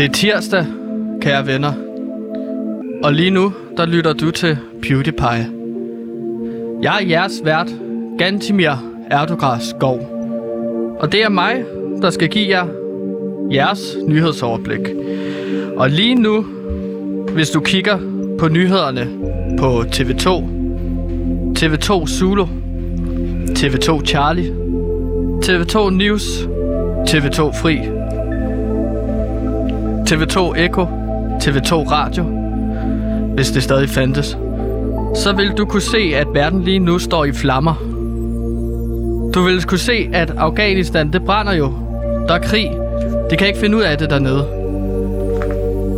Det er tirsdag, kære venner. Og lige nu, der lytter du til PewDiePie. Jeg er jeres vært, Gantimir Erdogras Skov. Og det er mig, der skal give jer jeres nyhedsoverblik. Og lige nu, hvis du kigger på nyhederne på TV2, TV2 Zulu, TV2 Charlie, TV2 News, TV2 Fri, TV2 Echo, TV2 Radio, hvis det stadig fandtes, så vil du kunne se, at verden lige nu står i flammer. Du vil kunne se, at Afghanistan, det brænder jo. Der er krig. De kan ikke finde ud af det dernede.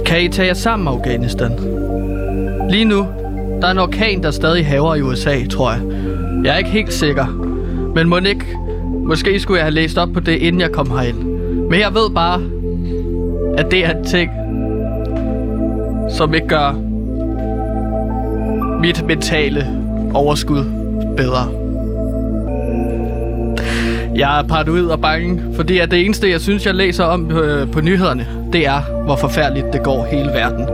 Kan I tage jer sammen, Afghanistan? Lige nu, der er en orkan, der stadig haver i USA, tror jeg. Jeg er ikke helt sikker. Men må ikke... Måske skulle jeg have læst op på det, inden jeg kom herind. Men jeg ved bare, at det er en ting, som ikke gør mit mentale overskud bedre. Jeg er paranoid ud og bange, fordi at det eneste, jeg synes, jeg læser om øh, på nyhederne, det er, hvor forfærdeligt det går hele verden.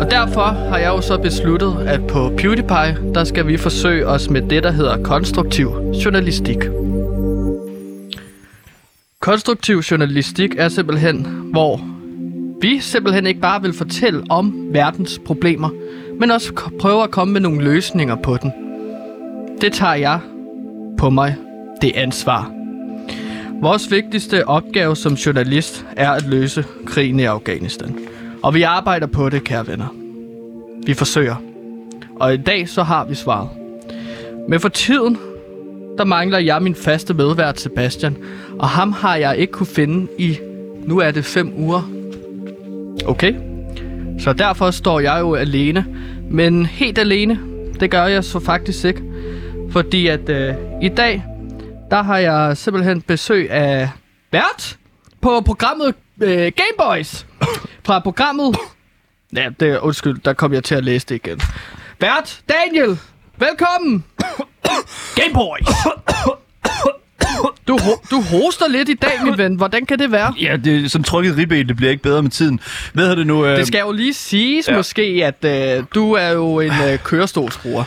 Og derfor har jeg jo så besluttet, at på PewDiePie, der skal vi forsøge os med det, der hedder konstruktiv journalistik. Konstruktiv journalistik er simpelthen, hvor vi simpelthen ikke bare vil fortælle om verdens problemer, men også prøve at komme med nogle løsninger på den. Det tager jeg på mig, det ansvar. Vores vigtigste opgave som journalist er at løse krigen i Afghanistan. Og vi arbejder på det, kære venner. Vi forsøger. Og i dag så har vi svaret. Men for tiden, der mangler jeg min faste medvært Sebastian, og ham har jeg ikke kunne finde i, nu er det fem uger. Okay. Så derfor står jeg jo alene. Men helt alene, det gør jeg så faktisk ikke. Fordi at øh, i dag, der har jeg simpelthen besøg af Bert på programmet øh, Gameboys. Fra programmet... Ja, det, undskyld, der kom jeg til at læse det igen. Bert, Daniel, velkommen! Gameboys! Du, ho- du hoster lidt i dag, min ven. Hvordan kan det være? Ja, det er som trykket ribben, det bliver ikke bedre med tiden. Hvad hedder det nu? Øh, Det skal jo lige siges ja. måske, at øh, du er jo en øh, kørestolsbruger.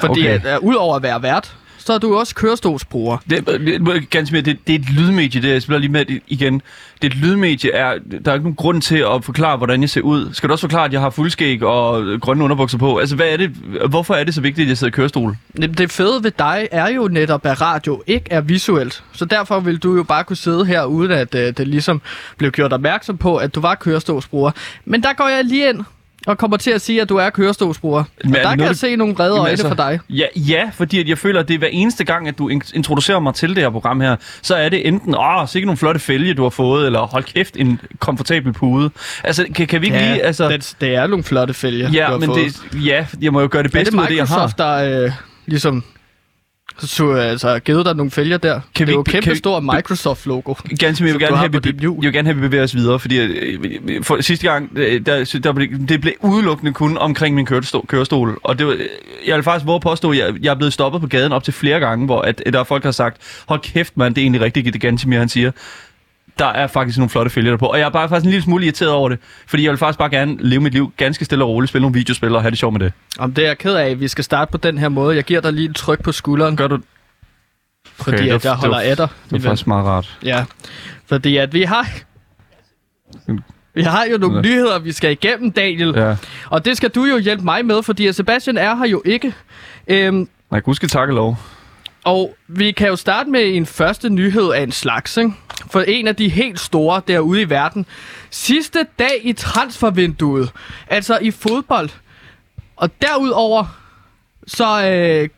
Fordi Okay. at, øh, udover at være vært, så er du også kørestolsbruger. det, det, ganske mere, det, det er et lydmedie, det jeg spiller lige med igen. Det er et lydmedie, er, der er ikke nogen grund til at forklare, hvordan jeg ser ud. Skal du også forklare, at jeg har fuldskæg og grønne underbukser på? Altså, hvad er det, hvorfor er det så vigtigt, at jeg sidder i kørestol? Det det fede ved dig er jo netop, at radio ikke er visuelt. Så derfor vil du jo bare kunne sidde her, uden at øh, det ligesom blev gjort opmærksom på, at du var kørestolsbruger. Men der går jeg lige ind og kommer til at sige, at du er kørestolsbruger. Men er der det kan noget, jeg du- se nogle brede øjne altså, for dig. Ja, ja, fordi at jeg føler, at det er hver eneste gang, at du in- introducerer mig til det her program her, så er det enten, åh, sikke nogle flotte fælge, du har fået, eller hold kæft, en komfortabel pude. Altså, kan, kan vi ikke lige, altså... det, det er nogle flotte fælge, du ja, har men fået. det, ja, jeg må jo gøre det Er bedste det af det, jeg har. Microsoft, der øh, ligesom så, altså, givet dig nogle fælger der? Kan det er jo kæmpe kan vi- stor Microsoft-logo. Ganske, jeg vil, gerne have, vi, jeg vil gerne have, at vi bevæger os videre, fordi øh, for, sidste gang, øh, der, der blev, det blev udelukkende kun omkring min kørestol, kørestol. Og det var, jeg vil faktisk våge at påstå, at jeg, jeg er blevet stoppet på gaden op til flere gange, hvor at, der er folk, der har sagt, hold kæft mand, det er egentlig rigtigt, det Gansimir, han siger. Der er faktisk nogle flotte fælger der på. Og jeg er bare faktisk en lille smule irriteret over det, fordi jeg vil faktisk bare gerne leve mit liv ganske stille og roligt, spille nogle videospil og have det sjovt med det. Om det er jeg ked af, vi skal starte på den her måde. Jeg giver dig lige et tryk på skulderen, Gør du fordi det var- at jeg holder af dig. det er faktisk meget rart. Ja, fordi at vi har... Vi har jo nogle nyheder, vi skal igennem, Daniel. Ja. Og det skal du jo hjælpe mig med, fordi Sebastian er her jo ikke. Øhm, Nej, gud skal takke lov. Og vi kan jo starte med en første nyhed af en slags, ikke? For en af de helt store derude i verden. Sidste dag i transfervinduet, altså i fodbold. Og derudover, så øh,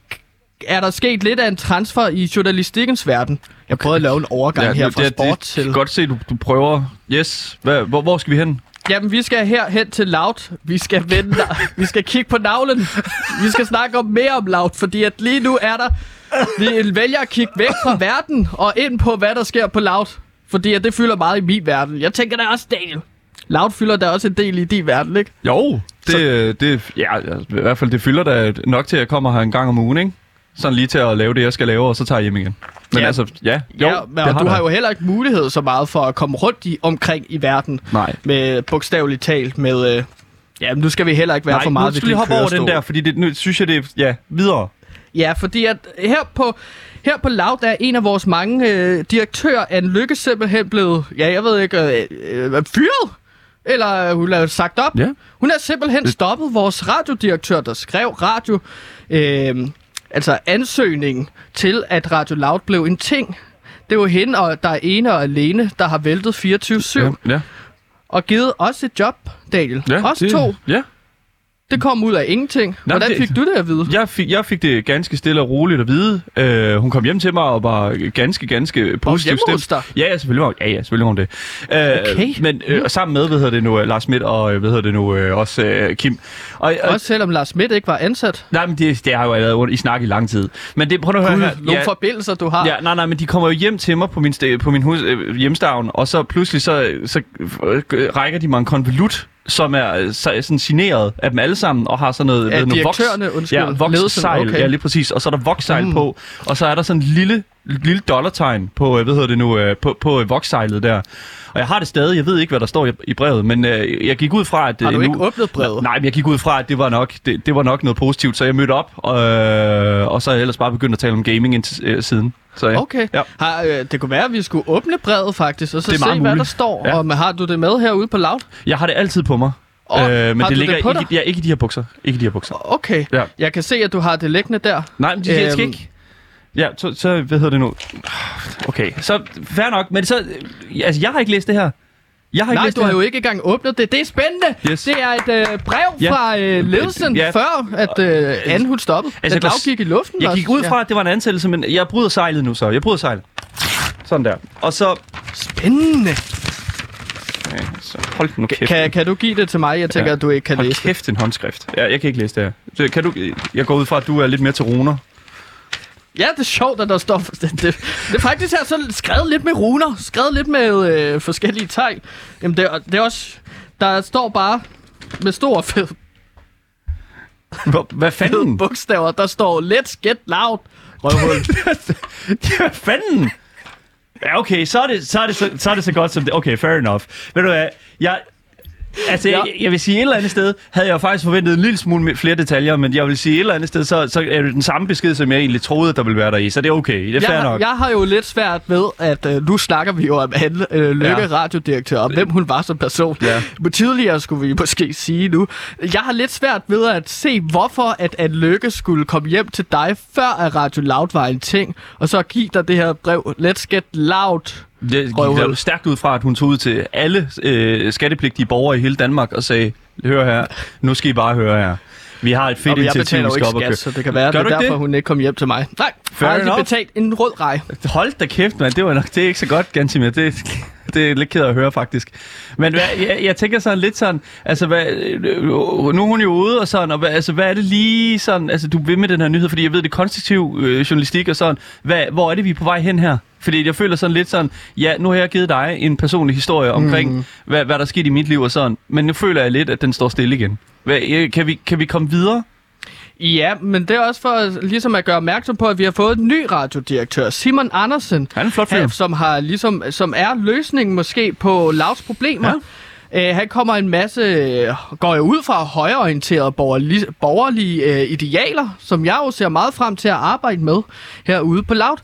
er der sket lidt af en transfer i journalistikkens verden. Jeg prøvede at lave en overgang ja, her fra det, sport det, til... det, godt se, du, du prøver. Yes. Hvad, hvor, hvor skal vi hen? Jamen, vi skal her hen til Loud. Vi skal vende, vi skal kigge på navlen. Vi skal snakke om mere om Loud, fordi at lige nu er der... Vi vælger at kigge væk fra verden og ind på, hvad der sker på Loud. Fordi at det fylder meget i min verden. Jeg tænker, der er også Daniel. Loud fylder der også en del i din verden, ikke? Jo, det, det, ja, i hvert fald det fylder da nok til, at jeg kommer her en gang om ugen, ikke? Sådan lige til at lave det, jeg skal lave, og så tager jeg hjem igen. Men Ja. altså, ja. Jo, ja, men, og du der. har jo heller ikke mulighed så meget for at komme rundt i, omkring i verden Nej. med bogstaveligt talt med... Øh, ja, men nu skal vi heller ikke være Nej, for meget nu ved skal vi din hoppe over kørestol. den der, fordi det, nu synes jeg, det er... Ja, videre. Ja, fordi at her på, her på Loud er en af vores mange øh, direktører, Anne Lykke, simpelthen blevet, ja, jeg ved ikke, øh, øh, fyret. Eller hun er sagt op. Ja. Hun er simpelthen stoppet vores radiodirektør, der skrev radio, øh, altså ansøgningen til, at Radio Loud blev en ting. Det var hende, og der er ene og alene, der har væltet 24-7 Ja, ja. og givet os et job, Daniel. ja Os det, to. Ja. Det kom ud af ingenting. Nej, Hvordan det- fik du det at vide? Jeg fik, jeg fik det ganske stille og roligt at vide. Øh, hun kom hjem til mig og var ganske, ganske positiv dig? Ja, ja, selvfølgelig var hun, ja, ja, selvfølgelig var hun det. Øh, Okay. Men øh, og sammen med, hvad hedder det nu, øh, Lars Schmidt og, øh, hvad hedder det nu, øh, også øh, Kim. Og, og, Også selvom Lars Schmidt ikke var ansat. nej, men det, det har jo været i snak i lang tid. Men det, prøv at høre Gud, her. nogle forbindelser, du har. Ja, nej, nej, men de kommer jo hjem til mig på min, på min hus, øh, hjemstavn, og så pludselig så, så øh, rækker de mig en konvolut, som er øh, så, sådan signeret af dem alle sammen, og har sådan noget... Ved noget voks- direktørerne, undskyld, Ja, ledelsen, vokssejl, okay. ja, lige præcis. Og så er der vokssejl mm. på, og så er der sådan en lille, lille dollartegn på, øh, hvad hedder det nu, øh, på, på øh, vokssejlet der. Og jeg har det stadig, jeg ved ikke, hvad der står i, i brevet, men øh, jeg gik ud fra, at... Har du øh, ikke åbnet brevet? Nej, men jeg gik ud fra, at det var nok, det, det var nok noget positivt, så jeg mødte op, øh, og så har jeg ellers bare begyndt at tale om gaming indtil, øh, siden. Så, ja. Okay. Ja. Har, øh, det kunne være, at vi skulle åbne brevet faktisk, og så Det er se, meget hvad der muligt. står. Ja. Og men har du det med herude på Loud? Jeg har det altid på mig. Og men har det du det ligger på ikke, dig? ja, ikke i de her bukser. Ikke i de her bukser. Okay. Ja. Jeg kan se, at du har det liggende der. Nej, men de, jeg skal Øhm. ikke. Ja, så, så, hvad hedder det nu? Okay, så fair nok, men så, altså jeg har ikke læst det her. Jeg har ikke Nej, læst du har jo ikke engang åbnet det. Det er spændende. Yes. Det er et øh, brev Ja. fra øh, ledelsen, Ja. før at øh, Anne hun stoppede. Altså, den gik i luften. Jeg også. gik ud fra, at det var en ansættelse, men jeg bryder sejlet nu så. Jeg bryder sejlet. Sådan der. Og så... Ja. Spændende. Okay, så hold nu kæft. Kan, kan du give det til mig? Jeg tænker, Ja. at du ikke kan Hold læse det. kæft, en håndskrift. Ja, jeg kan ikke læse det her. Så kan du, jeg går ud fra, at du er lidt mere til runer. Ja, det er sjovt, at der står... Det, det, det er faktisk her så skrevet lidt med runer. Skrevet lidt med øh, forskellige tegn. Jamen, det, er- det er også... Der står bare med stor fed, Hvor- Hvad fanden? bogstaver. Der står, let's get loud. Røvhul. Hvad fanden? Ja, okay, så er, det, så, er det så, så er det så godt som det. Okay, fair enough. Ved du hvad, jeg... Altså, Ja. jeg, jeg vil sige, et eller andet sted havde jeg faktisk forventet en lille smule flere detaljer, men jeg vil sige, et eller andet sted, så, så er det den samme besked, som jeg egentlig troede, der ville være der i, så det er okay. Det er jeg, har, nok. jeg har jo lidt svært ved, at øh, nu snakker vi jo om Anne øh, Lykke, Ja. ja. radiodirektør, og hvem hun var som person. Ja. Men tidligere skulle vi måske sige nu. Jeg har lidt svært ved at se, hvorfor at Anne Lykke skulle komme hjem til dig, før at Radio Loud var en ting, og så give dig det her brev, let's get loud. Det gik der stærkt ud fra, at hun tog ud til alle øh, skattepligtige borgere i hele Danmark og sagde, hør her, nu skal I bare høre her. Vi har et fedt initiativ, vi skal op og køre. så det kan være, Gør det er derfor, det? hun ikke kom hjem til mig. Nej, Fair jeg har betalt en rød rej. Hold da kæft, mand. Det, var nok, det er ikke så godt, Gantimir. Det, det er lidt ked at høre, faktisk. Men hvad, jeg, jeg tænker sådan lidt sådan, altså hvad, øh, nu er hun jo ude og sådan, og hvad, altså, hvad er det lige sådan, altså du vil med den her nyhed, fordi jeg ved, det er konstruktiv øh, journalistik og sådan, hvad, hvor er det, vi er på vej hen her? Fordi jeg føler sådan lidt sådan, ja, nu har jeg givet dig en personlig historie omkring, mm. hvad, hvad der er sket i mit liv og sådan, men nu føler jeg lidt, at den står stille igen. Hvad, øh, kan, vi, kan vi komme videre? Ja, men det er også for ligesom at gøre opmærksom på, at vi har fået en ny radiodirektør, Simon Andersen. Han er en flot fyr. Som, har, ligesom, som er løsningen måske på Lavs problemer. Ja. Uh, han kommer en masse, øh, går jeg ud fra, højorienterede borgerlige, borgerlige uh, idealer, som jeg jo ser meget frem til at arbejde med herude på Loud.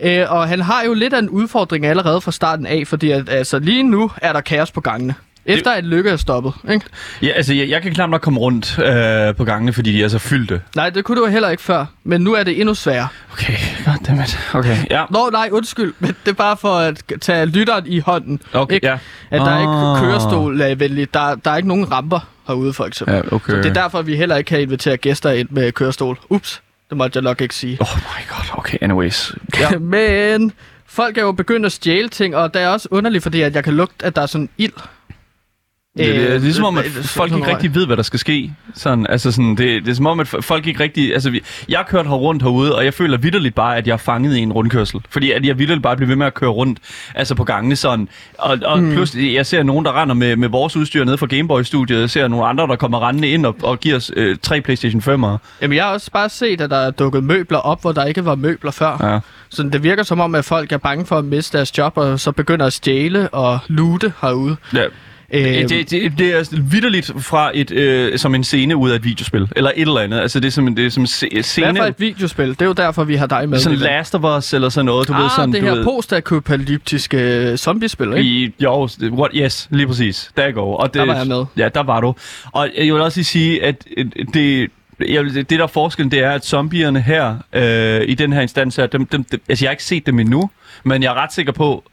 Ja. Uh, og han har jo lidt af en udfordring allerede fra starten af, fordi at, altså, lige nu er der kaos på gangene. Efter at Lykke er stoppet, ikke? Ja, altså, jeg, jeg kan knap nok komme rundt øh, på gangene, fordi de er så fyldte. Nej, det kunne du heller ikke før, men nu er det endnu sværere. Okay, goddammit. Okay, ja. Nå, nej, undskyld, men det er bare for at tage lytteren i hånden. Okay, ikke? ja. At der er Ah. ikke kørestol er venligt. Der, der er ikke nogen ramper herude, for eksempel. Ja, okay. Så det er derfor, vi heller ikke kan invitere gæster ind med kørestol. Ups, det måtte jeg nok ikke sige. Oh my god, okay, anyways. Ja. men folk er jo begyndt at stjæle ting, og det er også underligt, fordi at jeg kan lugte, at der er sådan ild. Det, det, det, er ligesom om, at Øh, folk ikke rigtig ved, hvad der skal ske. Sådan, altså sådan, det, det er som om, at folk ikke rigtig... Altså, vi, jeg har kørt her rundt herude, og jeg føler vidderligt bare, at jeg er fanget i en rundkørsel. Fordi at jeg vidderligt bare bliver ved med at køre rundt altså på gangene sådan. Og, og mm. pludselig, jeg ser nogen, der render med, med vores udstyr ned fra Gameboy-studiet. Jeg ser nogle andre, der kommer rendende ind og, og giver os øh, tre PlayStation 5'ere. Jamen, jeg har også bare set, at der er dukket møbler op, hvor der ikke var møbler før. Ja. Så det virker som om, at folk er bange for at miste deres job, og så begynder at stjæle og lute herude. Ja. Øhm, Det, det, det er vidderligt fra et, øh, som en scene ud af et videospil. Eller et eller andet. Altså, det er som, det er som en se- Hvad scene... for et videospil? Det er jo derfor, vi har dig med. Sådan. Last of Us eller sådan noget. Du ah, ved, sådan, det her ved, postapokalyptiske øh, zombiespil, ikke? I, jo, what, yes, lige præcis. Der går. Og det, Der var jeg med. Ja, der var du. Og jeg vil også lige sige, at øh, det, jeg, det der er forskellen, det er, at zombierne her, øh, i den her instans her, dem, dem, dem, altså jeg har ikke set dem endnu, men jeg er ret sikker på,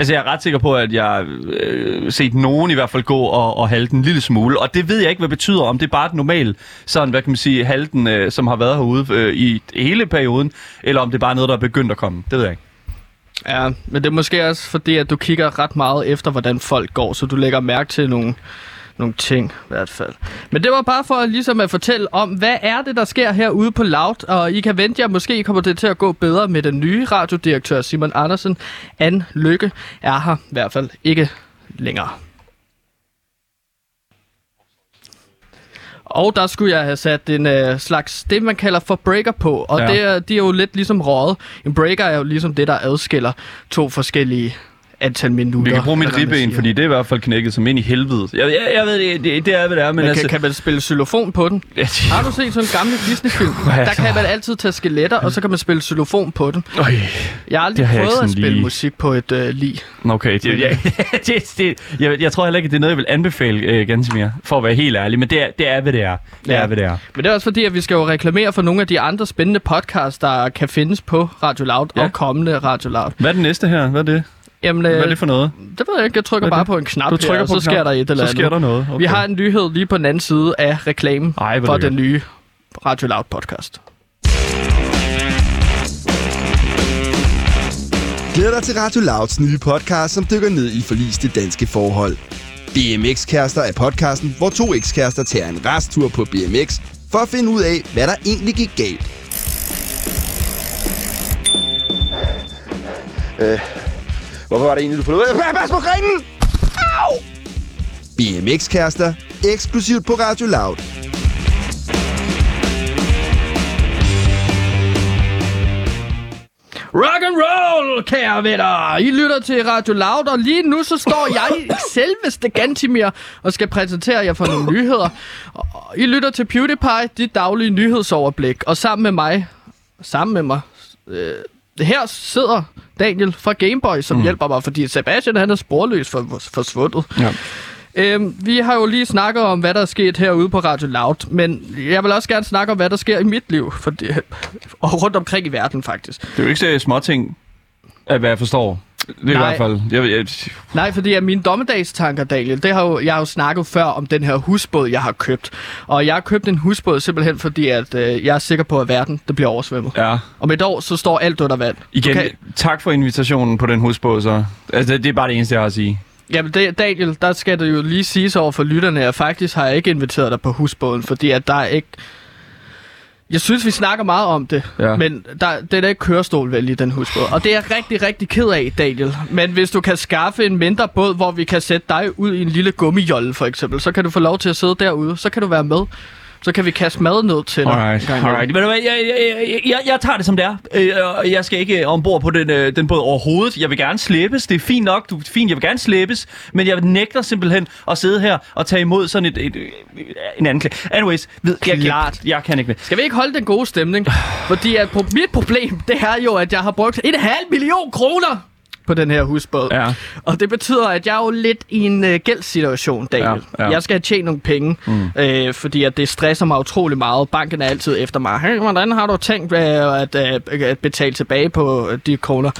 Altså, jeg er ret sikker på, at jeg har øh, set nogen i hvert fald gå og, og halte en lille smule. Og det ved jeg ikke, hvad det betyder. Om det er bare et normalt, sådan, hvad kan man sige, halten, øh, som har været herude øh, i hele perioden, eller om det er bare noget, der er begyndt at komme. Det ved jeg ikke. Ja, men det er måske også fordi, at du kigger ret meget efter, hvordan folk går, så du lægger mærke til nogle, nogle ting i hvert fald. Men det var bare for ligesom at fortælle om, hvad er det, der sker herude på Loud, og I kan vente jer, måske kommer det til at gå bedre med den nye radiodirektør Simon Andersen. Anne Lykke er her i hvert fald ikke længere. Og der skulle jeg have sat en øh, slags, det man kalder for breaker på. Og Ja. det er, de er jo lidt ligesom røget. En breaker er jo ligesom det, der adskiller to forskellige antal minutter. Vi kan bruge mit ribben, fordi det er i hvert fald knækket som ind i helvede. Jeg, jeg, jeg ved, det, det, det er, hvad det er, men Men altså... kan, kan man spille xylofon på den? Ja, Har du set sådan en gammel Disney-film? Der kan man altid tage skeletter, og så kan man spille xylofon på den. Øj, Jeg har aldrig har jeg prøvet at sådan spille lige- musik på et øh, lig. okay. Det, jeg, det, det, jeg, jeg tror heller ikke, at det er noget, jeg vil anbefale, øh, Gansimir, for at være helt ærlig. Men det er, det er hvad det er. Det Ja. er, hvad det er. Men det er også fordi, at vi skal jo reklamere for nogle af de andre spændende podcasts, der kan findes på Radio Loud Ja. og kommende Radio Loud. Hvad er det næste her? Hvad er det? Jamen, Hvad er øh, det for noget? det ved jeg ikke. Jeg trykker er bare det? på en knap Du trykker her, og på så en sker knap, der et eller Så andet. sker der noget. Okay. Vi har en nyhed lige på den anden side af reklamen Ej, for den nye Radio Loud podcast. Glæder dig til Radio Louds nye podcast, som dykker ned i forliste danske forhold. BMX-kærester er podcasten, hvor to ekskærester tager en resttur på BMX for at finde ud af, hvad der egentlig gik galt. Øh, hvorfor var det egentlig, du forlod? Pas på grenen! Au! BMX-kærester, eksklusivt på Radio Loud. Rock and roll, kære venner! I lytter til Radio Loud, og lige nu så står jeg selveste Gantimir og skal præsentere jer for nogle nyheder. Og I lytter til PewDiePie, dit daglige nyhedsoverblik. Og sammen med mig, sammen med mig, øh, her sidder Daniel fra Gameboy, som mm. hjælper mig, fordi Sebastian han er sporløs for, forsvundet. Ja. Øhm, vi har jo lige snakket om, hvad der er sket herude på Radio Loud, men jeg vil også gerne snakke om, hvad der sker i mit liv, for det, og rundt omkring i verden faktisk. Det er jo ikke så småting, af hvad jeg forstår. Det er i Nej. hvert fald... Jeg, jeg, Nej, fordi at mine dommedagstanker, Daniel, det har jo, jeg har jo snakket før om den her husbåd, jeg har købt. Og jeg har købt en husbåd simpelthen fordi, at øh, jeg er sikker på, at verden det bliver oversvømmet. ja. Om et år, så står alt under vand. Igen, Okay. tak for invitationen på den husbåd, så. Altså, det, det er bare det eneste, jeg har at sige. Jamen, det, Daniel, der skal det jo lige siges over for lytterne, at faktisk har jeg ikke inviteret dig på husbåden, fordi at der er ikke... Jeg synes, vi snakker meget om det, Ja. men der, det er ikke kørestol vel i den husbåd. Og det er jeg rigtig, rigtig ked af, Daniel. Men hvis du kan skaffe en mindre båd, hvor vi kan sætte dig ud i en lille gummijolle, for eksempel, så kan du få lov til at sidde derude. Så kan du være med. Så kan vi kaste mad ned til dig. Alright, alright. Hvad, jeg, jeg, jeg, jeg, tager det som det er. Øh, og jeg skal ikke ombord på den, øh, den båd overhovedet. Jeg vil gerne slæbes. Det er fint nok. Du er fint. Jeg vil gerne slæbes. Men jeg nægter simpelthen at sidde her og tage imod sådan et, et, et en anklage. Anyways, ved, jeg, Klart. jeg kan ikke mere. Skal vi ikke holde den gode stemning? Fordi at pro- mit problem, det er jo, at jeg har brugt en halv million kroner på den her husbåd. Ja. Og det betyder, at jeg er jo lidt i en øh, gældssituation, Daniel. Ja, ja. Jeg skal have tjent nogle penge, mm. øh, fordi at det stresser mig utrolig meget. Banken er altid efter mig. Hey, hvordan har du tænkt øh, at, øh, at betale tilbage på øh, de kroner,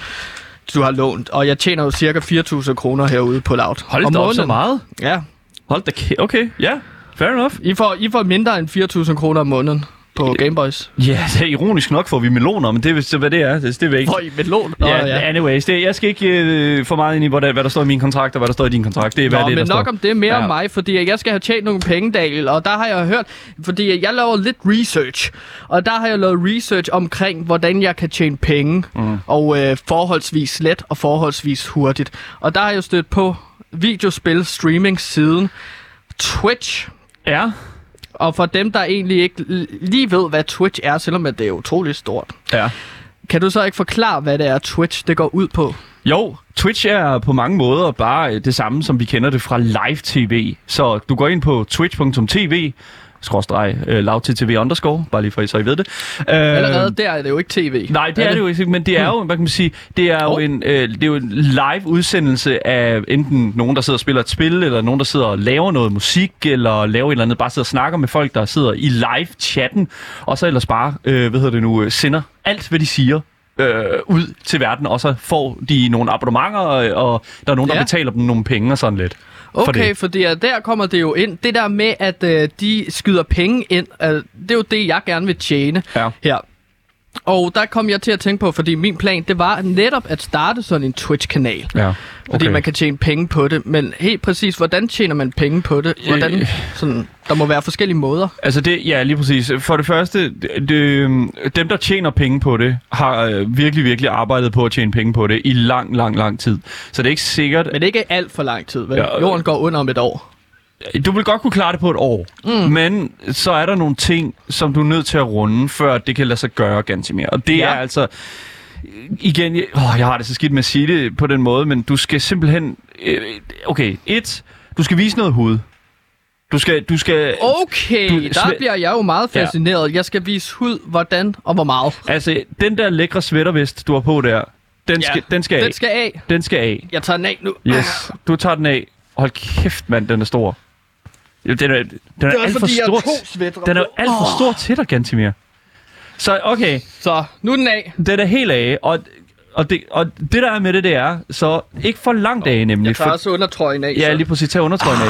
du har lånt? Og jeg tjener jo cirka 4.000 kroner herude på Loud. Hold da op så meget. Ja, Hold da kæ- Okay, ja. Fair enough. I får, I får mindre end 4.000 kroner om måneden på Gameboys. Ja, det er ironisk nok får vi meloner, men det er hvad det er. Det, det jeg ikke. Hvor i melon? Ja, ja, anyways, det, jeg skal ikke øh, for meget ind i, hvad der, hvad der står i min kontrakt, og hvad der står i din kontrakt. Det er, hvad Nå, det, men der nok står. om det, mere Ja. om mig, fordi jeg skal have tjent nogle penge, Daniel, og der har jeg hørt, fordi jeg laver lidt research, og der har jeg lavet research omkring, hvordan jeg kan tjene penge, mm. og øh, forholdsvis let og forholdsvis hurtigt. Og der har jeg stødt på videospil streaming siden Twitch, Ja, og for dem, der egentlig ikke lige ved, hvad Twitch er, selvom det er utroligt stort, ja. kan du så ikke forklare, hvad det er, Twitch det går ud på? Jo, Twitch er på mange måder bare det samme, som vi kender det fra live-tv. Så du går ind på twitch.tv, skråstreg, øh, lavttv underscore, bare lige for så I ved det. Øh, Allerede der er det jo ikke tv. Nej, det er det jo ikke, men det er jo, hvad kan man sige, det er jo, Oh. en, øh, det er jo en live udsendelse af enten nogen, der sidder og spiller et spil, eller nogen, der sidder og laver noget musik, eller laver et eller andet, bare sidder og snakker med folk, der sidder i live-chatten, og så ellers bare, øh, hvad hedder det nu, øh, sender alt, hvad de siger, øh, ud til verden, og så får de nogle abonnementer, og, og der er nogen, der Ja. betaler dem nogle penge og sådan lidt. for Okay, det. fordi uh, der kommer det jo ind. Det der med, at uh, de skyder penge ind, uh, det er jo det, jeg gerne vil tjene Ja. her. Og der kom jeg til at tænke på, fordi min plan, det var netop at starte sådan en Twitch-kanal. Ja, Fordi man kan tjene penge på det. Men helt præcis, hvordan tjener man penge på det? Hvordan, Øh. sådan, der må være forskellige måder. Altså det, ja, lige præcis. For det første, det, det, dem der tjener penge på det, har øh, virkelig, virkelig arbejdet på at tjene penge på det i lang, lang, lang tid. Så det er ikke sikkert, Men det er ikke alt for lang tid, vel? Ja, øh. Jorden går under om et år. Du vil godt kunne klare det på et år, mm. men så er der nogle ting, som du er nødt til at runde, før det kan lade sig gøre ganske mere. Og det Ja. er altså, igen, jeg, åh, jeg har det så skidt med at sige det på den måde, men du skal simpelthen, øh, okay, et, du skal vise noget hud. Du skal, du skal, Okay, Du- der bliver jeg jo meget Ja. fascineret. Jeg skal vise hud, hvordan og hvor meget. altså, den der lækre svættervest, du har på der, den skal, den skal af. Den skal af. Den skal af. Jeg tager den af nu. Yes, du tager den af. Hold kæft, mand, den er stor. Jo, den er, den er, Det er alt for fordi, jeg stor. Den er alt for stor til dig, Gantimir. Så okay, Så, nu er den af. den er helt af, og, og, det, og det der er med det, det er, så ikke for langt af nemlig. Jeg tager For, også undertrøjen af, ja, så, lige præcis, tag undertrøjen af.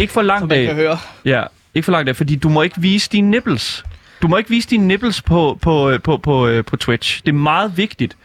Ikke for langt man kan af. høre. Ja, ikke for langt af, fordi du må ikke vise dine nipples. Du må ikke vise dine nipples på, på, øh, på, på, på, på Twitch. Det er meget vigtigt.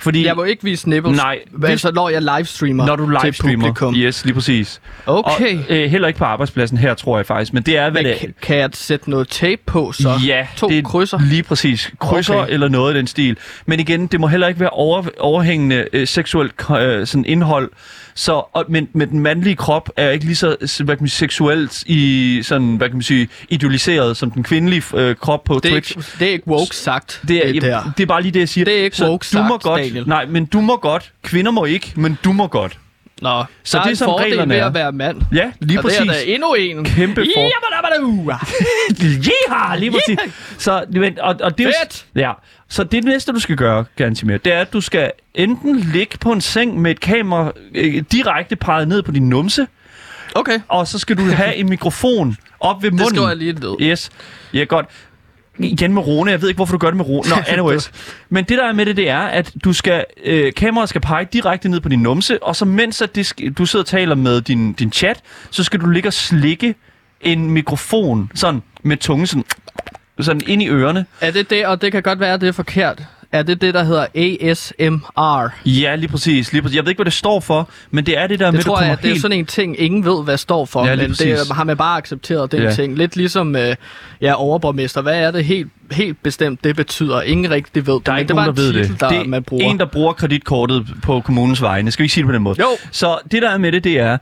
Fordi Jeg må ikke vise nipples, Nej, hvis... altså når jeg livestreamer når du til livestreamer, publikum. yes, lige præcis. Okay. Og, øh, heller ikke på arbejdspladsen her, tror jeg faktisk. Men det er, hvad Men det er. kan, jeg sætte noget tape på, så? Ja, To det er krydser? lige præcis. Krydser Okay. okay. eller noget i den stil. Men igen, det må heller ikke være over, overhængende øh, seksuelt øh, sådan indhold. Så, og, men, men den mandlige krop er ikke lige så hvad kan man sige, seksuelt i, sådan, hvad kan man sige, idealiseret som den kvindelige øh, krop på Det er, Twitch. ikke, det er ikke woke sagt, Det er, det det, der. det er bare lige det, jeg siger. Det er ikke så woke du må sagt, godt, Daniel. Nej, men du må godt. Kvinder må ikke, men du må godt. Nå, Så der det er sådan, fordel reglerne ved er. at være mand. Ja, lige og præcis. det er der endnu en. Kæmpe for-. Yeehaw, lige præcis. Så, men, og, og det, er Fedt! Ja, så det næste, du skal gøre, Gantimir, det er, at du skal enten ligge på en seng med et kamera øh, direkte peget ned på din numse, Okay, og så skal du have en mikrofon op ved munden. det skriver jeg lige ned. Yes, ja godt. Igen med Rune, jeg ved ikke, hvorfor du gør det med Rune. Nå, anyways. Men det der er med det, det er, at du skal, øh, kameraet skal pege direkte ned på din numse, og så mens at det, du sidder og taler med din, din chat, så skal du ligge og slikke en mikrofon, sådan med tungen sådan, sådan ind i ørerne. Er det det, og det kan godt være, at det er forkert. Er det det, der hedder ASMR? Ja, lige præcis, lige præcis. Jeg ved ikke, hvad det står for, men det er det der Det med, at du tror kommer jeg, at det er helt... sådan en ting, ingen ved, hvad står for, Ja, lige men det har man bare accepteret, den Ja. ting. Lidt ligesom øh, ja, overborgmester. Hvad er det helt, helt bestemt, det betyder? Ingen rigtig ved det, Der er ikke det nogen, der ved titel, det. der det er man bruger. en, der bruger kreditkortet på kommunens vegne. Skal vi ikke sige det på den måde? Jo. Så det der er med det, det er,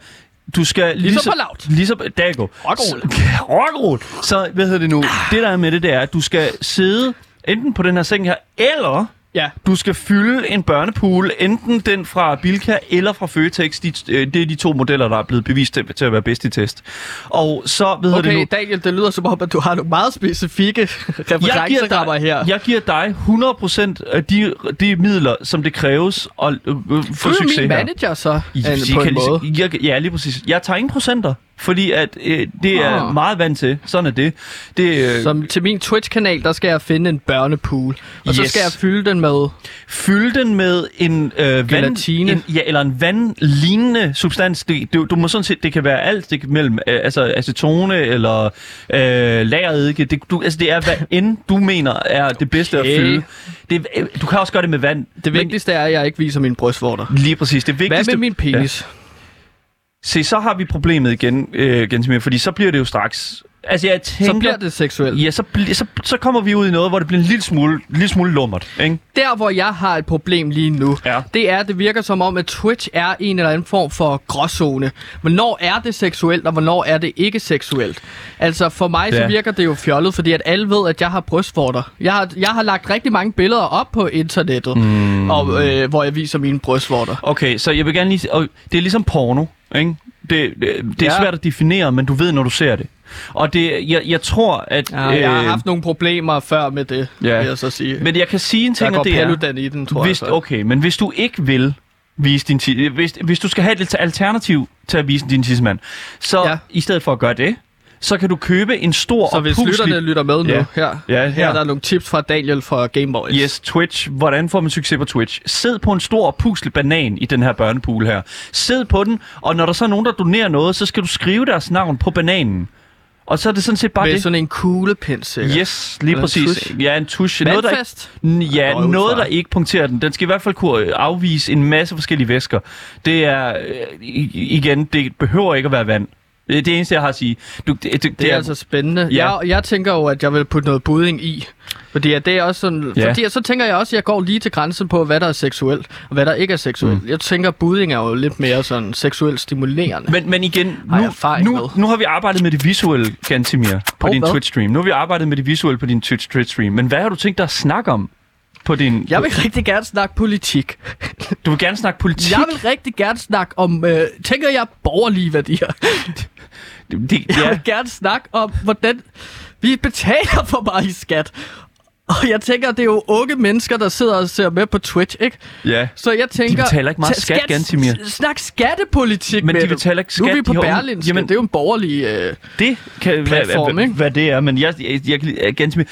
du skal... Ligesom på laut. Ligesom, Dago. Rock'n'roll. Rock'n'roll. Så, hvad hedder det nu? Det der er med det, det er, at du skal sidde enten på den her seng her, eller Ja, du skal fylde en børnepool, enten den fra Bilka eller fra Føtex. De, øh, det er de to modeller, der er blevet bevist til, til at være bedst i test. Og så, hvad hedder det nu? okay, Daniel, det lyder som om, at du har nogle meget specifikke referencerammer her. jeg giver dig 100% af de, de midler, som det kræves at øh, øh, få succes min her. manager så, I- an, I på en lige- måde. Jeg, ja, lige præcis. Jeg tager ingen procenter. Fordi at øh, det er Ah. meget vant til. Sådan er det. det øh, Som til min Twitch-kanal, der skal jeg finde en børnepool. Og så Yes. skal jeg fylde den med... Fyld den med en øh, vand, en, ja, eller en vandlignende substans. Det, du, du må sådan set, det kan være alt. Det kan mellem øh, altså acetone eller øh, lageredike. Det, du, altså, det er, hvad end du mener er det bedste Okay. at fylde. Det, øh, du kan også gøre det med vand. Det vigtigste er, at jeg ikke viser mine brystvorter. Men, lige præcis. Det Hvad vigtigste... med min penis? Se, så har vi problemet igen, øh, Gensimir, fordi så bliver det jo straks... Altså, jeg tænker... Så bliver det seksuelt. Ja, så, bl- så, så kommer vi ud i noget, hvor det bliver en lille smule, lille smule lummert, ikke? Der, hvor jeg har et problem lige nu, Ja. det er, at det virker som om, at Twitch er en eller anden form for gråzone. Hvornår er det seksuelt, og hvornår er det ikke seksuelt? Altså, for mig så Ja. virker det jo fjollet, fordi at alle ved, at jeg har brystvorter. Jeg har, jeg har lagt rigtig mange billeder op på internettet, mm. og, øh, hvor jeg viser mine brystvorter. Okay, så jeg vil gerne lige... Og det er ligesom porno, ikke? Det, det, det er Ja. svært at definere, men du ved, når du ser det. Og det, jeg, jeg tror, at... Ja, jeg har haft nogle problemer før med det, ja. vil jeg så sige. Men jeg kan sige en ting, og det er... I den, tror Hvis, jeg. Så. okay, men hvis du ikke vil vise din hvis, hvis du skal have et alternativ til at vise din tissemand, så ja. i stedet for at gøre det, så kan du købe en stor Så hvis puslig- lytterne lytter med nu, Ja. her, Ja, her er der nogle tips fra Daniel fra Gameboys. Yes, Twitch. Hvordan får man succes på Twitch? Sid på en stor puslig banan i den her børnepool her. Sid på den, og når der så er nogen, der donerer noget, så skal du skrive deres navn på bananen. Og så er det sådan set bare Med det. sådan en kuglepind, sikkert. Yes, lige Eller en præcis. tusch. Ja, en tusch. Noget, der ikke, ja, noget, der ikke punkterer den. Den skal i hvert fald kunne øh, afvise en masse forskellige væsker. Det er, øh, igen, det behøver ikke at være vand. Det er det eneste, jeg har at sige. Du, det, det, Det er altså spændende. Ja. Jeg, jeg tænker jo, at jeg vil putte noget budding i. Fordi at det er også sådan, Ja. fordi så tænker jeg også, at jeg går lige til grænsen på, hvad der er seksuelt, og hvad der ikke er seksuelt. Mm. Jeg tænker, at budding er jo lidt mere sådan seksuelt stimulerende. Men, men igen, nu, nu, med. nu har vi arbejdet med det visuelle, Gantimir, på Hov, din? Twitch-stream. Nu har vi arbejdet med det visuelle på din Twitch- Twitch-stream. Men hvad har du tænkt dig at snakke om på din... jeg vil rigtig gerne snakke politik. Du vil gerne snakke politik? Jeg vil rigtig gerne snakke om, øh, tænker jeg, borgerlige værdier. Det, Jeg ja, vil gerne snakke om, hvordan vi betaler for meget i skat. Og jeg tænker, det er jo unge mennesker, der sidder og ser med på Twitch, ikke? ja. Så jeg tænker... betaler ikke meget ta- skat, Gantimir. Snak skattepolitik Men med de betaler ikke Nu er skat, vi på de Berlinske. Jamen- det er jo en borgerlig... Øh... Det kan Platform, hvad, ikke? hvad det er, men jeg, jeg, jeg, jeg Gantimir,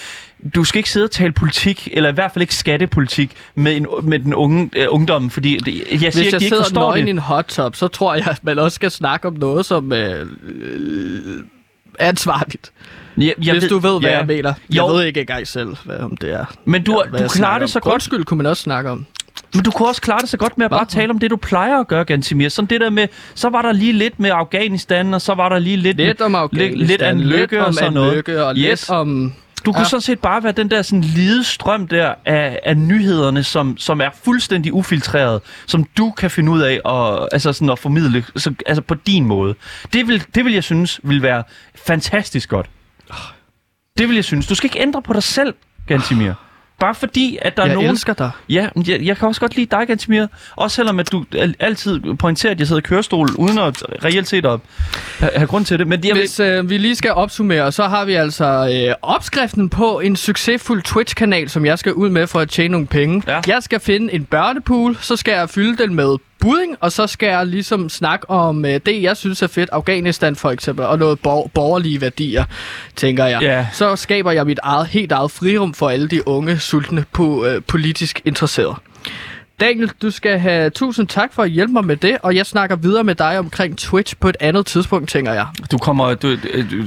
du skal ikke sidde og tale politik, eller i hvert fald ikke skattepolitik med, en, med den unge øh, ungdom, fordi det, jeg siger Hvis ikke, jeg de ikke sidder forstår nøgen i en hot tub, så tror jeg, at man også skal snakke om noget, som øh, ansvarligt. Jeg, jeg Hvis du ved, hvad ja. jeg mener. Jeg Jo. ved ikke engang selv, hvad om det er. Men du, hvad du klarer det om. så godt. Undskyld, kunne man også snakke om. Men du kunne også klare det så godt med at bare tale om det, du plejer at gøre, Gantimir. Sådan det der med, så var der lige lidt med Afghanistan, og så var der lige lidt... Lidt om lidt, Afghanistan, lidt af en lykke lidt og om sådan noget. lykke, og Yes. lidt om... Du kunne Ja. sådan set bare være den der sådan lide strøm der af, af nyhederne, som, som er fuldstændig ufiltreret, som du kan finde ud af og, altså sådan at formidle så, altså på din måde. Det vil, det vil jeg synes vil være fantastisk godt. Det vil jeg synes. Du skal ikke ændre på dig selv, Gantimir. Bare fordi, at der Jeg er nogen... elsker dig. Ja, jeg, jeg kan også godt lide dig, Gantimir. Også selvom at du al- altid pointerer, at jeg sidder i kørestol, uden at reelt set at have, grund til det. Men jeg Hvis øh, vi lige skal opsummere, så har vi altså øh, opskriften på en succesfuld Twitch-kanal, som jeg skal ud med for at tjene nogle penge. Ja. Jeg skal finde en børnepool, så skal jeg fylde den med budding, og så skal jeg ligesom snakke om øh, det, jeg synes er fedt. Afghanistan for eksempel, og noget bor- borgerlige værdier, tænker jeg. Ja. Så skaber jeg mit eget, helt eget frirum for alle de unge, sultne, på, øh, politisk interesserede. Daniel, du skal have tusind tak for at hjælpe mig med det, og jeg snakker videre med dig omkring Twitch på et andet tidspunkt, tænker jeg. du kommer... Du, du,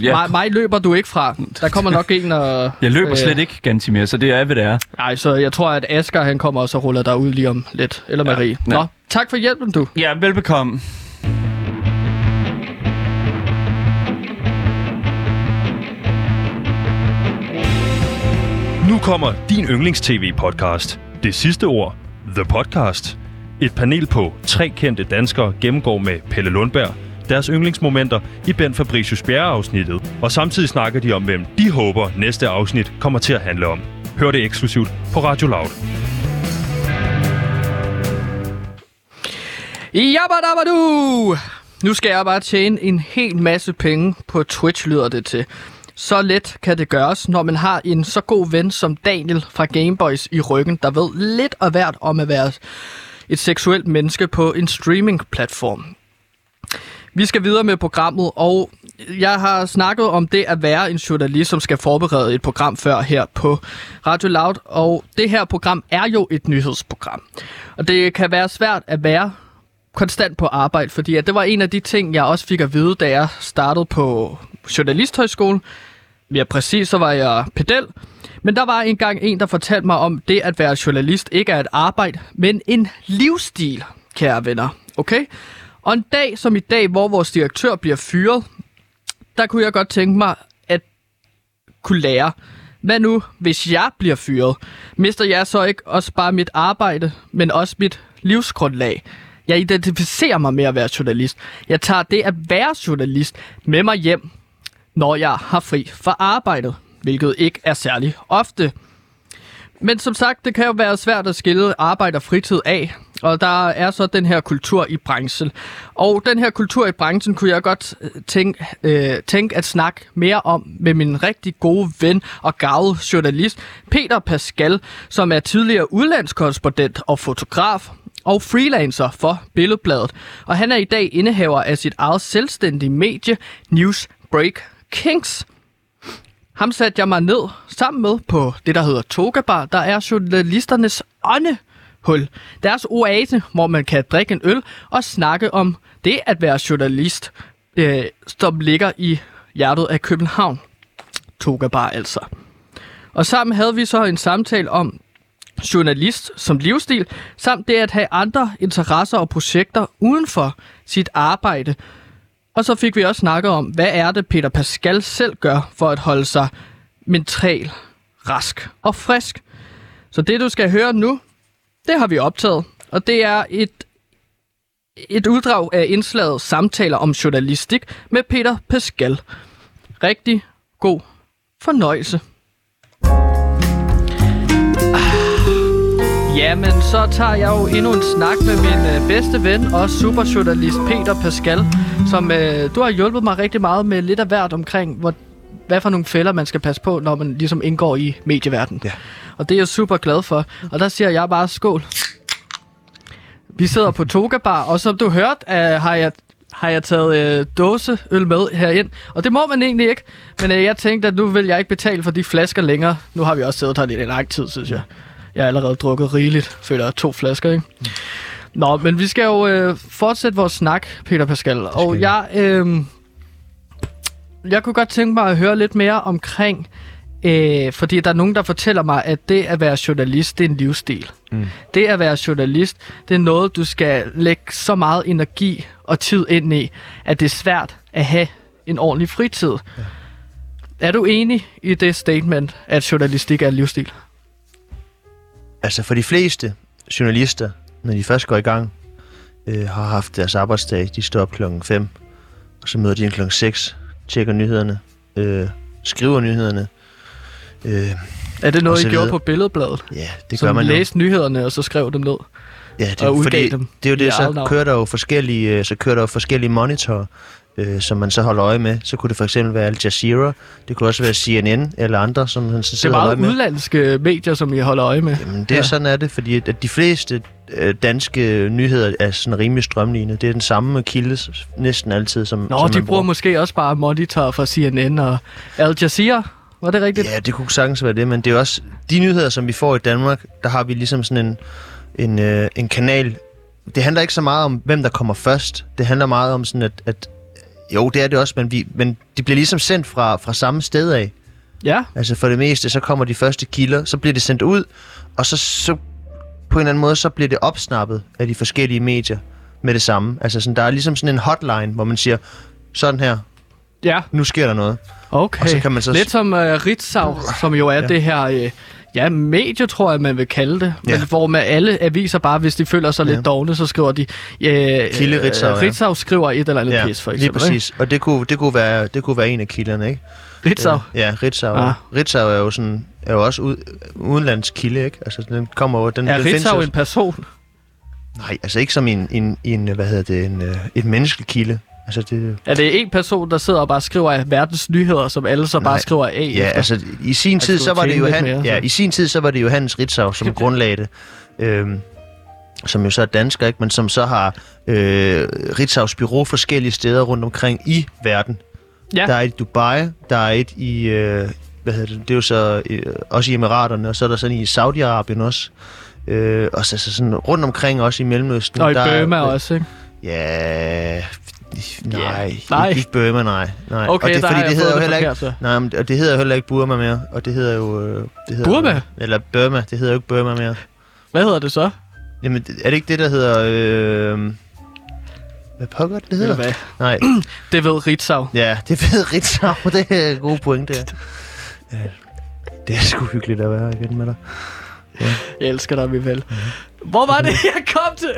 Ja. Mig, mig løber du ikke fra. Der kommer nok en og... jeg løber øh, slet ikke, Gantimir, så det er, hvad det er. Nej, så jeg tror, at Asger han kommer også og ruller dig ud lige om lidt. Eller Marie. ja. Nå, tak for hjælpen, du. Ja, velbekomme. Nu kommer din yndlings-tv-podcast. Det sidste ord. The Podcast. Et panel på tre kendte danskere gennemgår med Pelle Lundberg deres yndlingsmomenter i Ben Fabricius Bjerre-afsnittet. Og samtidig snakker de om, hvem de håber næste afsnit kommer til at handle om. Hør det eksklusivt på Radio Loud. Jabadabadu! Nu skal jeg bare tjene en hel masse penge på Twitch, lyder det til. Så let kan det gøres, når man har en så god ven som Daniel fra Gameboys i ryggen, der ved lidt og hvert om at være et seksuelt menneske på en streaming-platform. Vi skal videre med programmet, og jeg har snakket om det at være en journalist, som skal forberede et program før her på Radio Loud. Og det her program er jo et nyhedsprogram. Og det kan være svært at være konstant på arbejde, fordi at det var en af de ting, jeg også fik at vide, da jeg startede på Journalisthøjskolen. Ja, præcis, så var jeg pedel. Men der var engang en, der fortalte mig om det at være journalist ikke er et arbejde, men en livsstil, kære venner. Okay? Og en dag som i dag, hvor vores direktør bliver fyret, der kunne jeg godt tænke mig at kunne lære, hvad nu, hvis jeg bliver fyret? Mister jeg så ikke også bare mit arbejde, men også mit livsgrundlag? Jeg identificerer mig med at være journalist. Jeg tager det at være journalist med mig hjem, når jeg har fri fra arbejdet, hvilket ikke er særlig ofte. Men som sagt, det kan jo være svært at skille arbejde og fritid af, og der er så den her kultur i branchen. Og den her kultur i branchen kunne jeg godt øh, tænke, øh, tænke at snakke mere om med min rigtig gode ven og gavet journalist, Peter Pascal, som er tidligere udlandskorrespondent og fotograf og freelancer for Billedbladet. Og han er i dag indehaver af sit eget selvstændige medie, Newsbreak Kings. Ham satte jeg mig ned sammen med på det, der hedder Togabar, Der er journalisternes åndehul. Deres oase, hvor man kan drikke en øl og snakke om det at være journalist, øh, som ligger i hjertet af København. Togabar altså. Og sammen havde vi så en samtale om journalist som livsstil, samt det at have andre interesser og projekter uden for sit arbejde. Og så fik vi også snakket om, hvad er det, Peter Pascal selv gør for at holde sig mentalt rask og frisk. Så det, du skal høre nu, det har vi optaget. Og det er et, et uddrag af indslaget Samtaler om journalistik med Peter Pascal. Rigtig god fornøjelse. Jamen, så tager jeg jo endnu en snak med min øh, bedste ven og superjournalist Peter Pascal, som øh, du har hjulpet mig rigtig meget med lidt af hvert omkring, hvor, hvad for nogle fælder man skal passe på, når man ligesom indgår i medieverdenen. Ja. Og det er jeg super glad for. Og der siger jeg bare skål. Vi sidder på Toga Bar, og som du hørte, øh, har jeg har jeg taget øh, dåseøl med herind. Og det må man egentlig ikke. Men øh, jeg tænkte, at nu vil jeg ikke betale for de flasker længere. Nu har vi også siddet her i en lang tid, synes jeg. Jeg har allerede drukket rigeligt. Føler jeg to flasker, ikke? Nå, men vi skal jo øh, fortsætte vores snak, Peter Pascal. Og jeg, øh, jeg kunne godt tænke mig at høre lidt mere omkring, øh, fordi der er nogen, der fortæller mig, at det at være journalist, det er en livsstil. Mm. Det at være journalist, det er noget, du skal lægge så meget energi og tid ind i, at det er svært at have en ordentlig fritid. Ja. Er du enig i det statement, at journalistik er en livsstil? Altså for de fleste journalister, når de først går i gang, øh, har haft deres arbejdsdag, de står op klokken 5, og så møder de klokken 6, tjekker nyhederne, øh, skriver nyhederne. Øh, Er det Og noget, I gjorde på Billedbladet? ja, det gør man jo. læste nyhederne, og så skrev dem ned? Ja, det, og fordi, dem det er jo det, eget så kører der jo forskellige, øh, så kører der jo forskellige monitorer, øh, som man så holder øje med. Så kunne det for eksempel være Al Jazeera, det kunne også være CNN eller andre, som man så Det er sidder og meget øje med. udlandske medier, som I holder øje med. Jamen, det er ja. sådan er det, fordi at de fleste øh, danske nyheder er sådan rimelig strømlignende. Det er den samme kilde næsten altid, som, Nå, som de man bruger måske også bare monitor fra CNN og Al Jazeera. Var det rigtigt? Ja, det kunne sagtens være det, men det er også de nyheder, som vi får i Danmark, der har vi ligesom sådan en, en, øh, en kanal. Det handler ikke så meget om, hvem der kommer først. Det handler meget om sådan, at, at jo, det er det også, men, vi, men de bliver ligesom sendt fra, fra samme sted af. Ja. Altså for det meste, så kommer de første kilder, så bliver det sendt ud, og så, så på en eller anden måde, så bliver det opsnappet af de forskellige medier med det samme. Altså sådan, der er ligesom sådan en hotline, hvor man siger, sådan her, Ja, nu sker der noget. okay. Og så kan man så- Lidt som uh, Ritzau, som jo er ja. det her... Uh, Ja, medie tror jeg, man vil kalde det. Ja. Ja. Men hvor med alle aviser bare, hvis de føler sig ja. Ja. lidt dogne, så skriver de... Øh, Kilde Ritzau, ja. Ritzau skriver et eller andet Ja, pis, for lige eksempel. præcis. Og det kunne, det, kunne være, det kunne være en af kilderne, ikke? Ikke? Ritzau. Ja, Ritzau. Ah. Ritzau er jo, sådan, er jo også ud, udenlandsk kilde, ikke? Altså, den kommer over... Den, Er den Ritzau en person? Nej, altså ikke som en, en, en hvad hedder det, en, øh, et menneskelig kilde. Altså, det, Er det en person, der sidder og bare skriver af verdens nyheder, som alle så bare Nej. skriver af ja, efter? altså i sin tid, så var det tjene jo lidt han, mere, ja, så. i sin tid, så var det Johannes Ritzau, som grundlagde det. Øhm, som jo så er dansker, ikke? men som så har øh, Ritzau's bureau forskellige steder rundt omkring i verden. Ja. Der er et i Dubai, der er et i, øh, hvad hedder det, det er jo så øh, også i Emiraterne, og så er der sådan i Saudi-Arabien også. Øh, og så, så sådan rundt omkring også i Mellemøsten. Og i der er- Burma også, ikke? Ja, nej, Nej. Ikke, Burma, nej. nej. Okay, og det, fordi det hedder jo heller ikke, forkert, nej, men, og det hedder jo heller ikke Burma mere, og det hedder jo... øh, Det hedder, Burma? Eller Burma, det hedder jo ikke Burma mere. Hvad hedder det så? Jamen, er det ikke det, der hedder... Øh, hvad pokker det hedder? hvad? Nej, Det ved Ritzau. ja, det ved Ritzau, det er en god point, det er. Ja, det er sgu hyggeligt at være igen med dig. Jeg elsker dig, vi vel. Hvor var det, jeg kom til?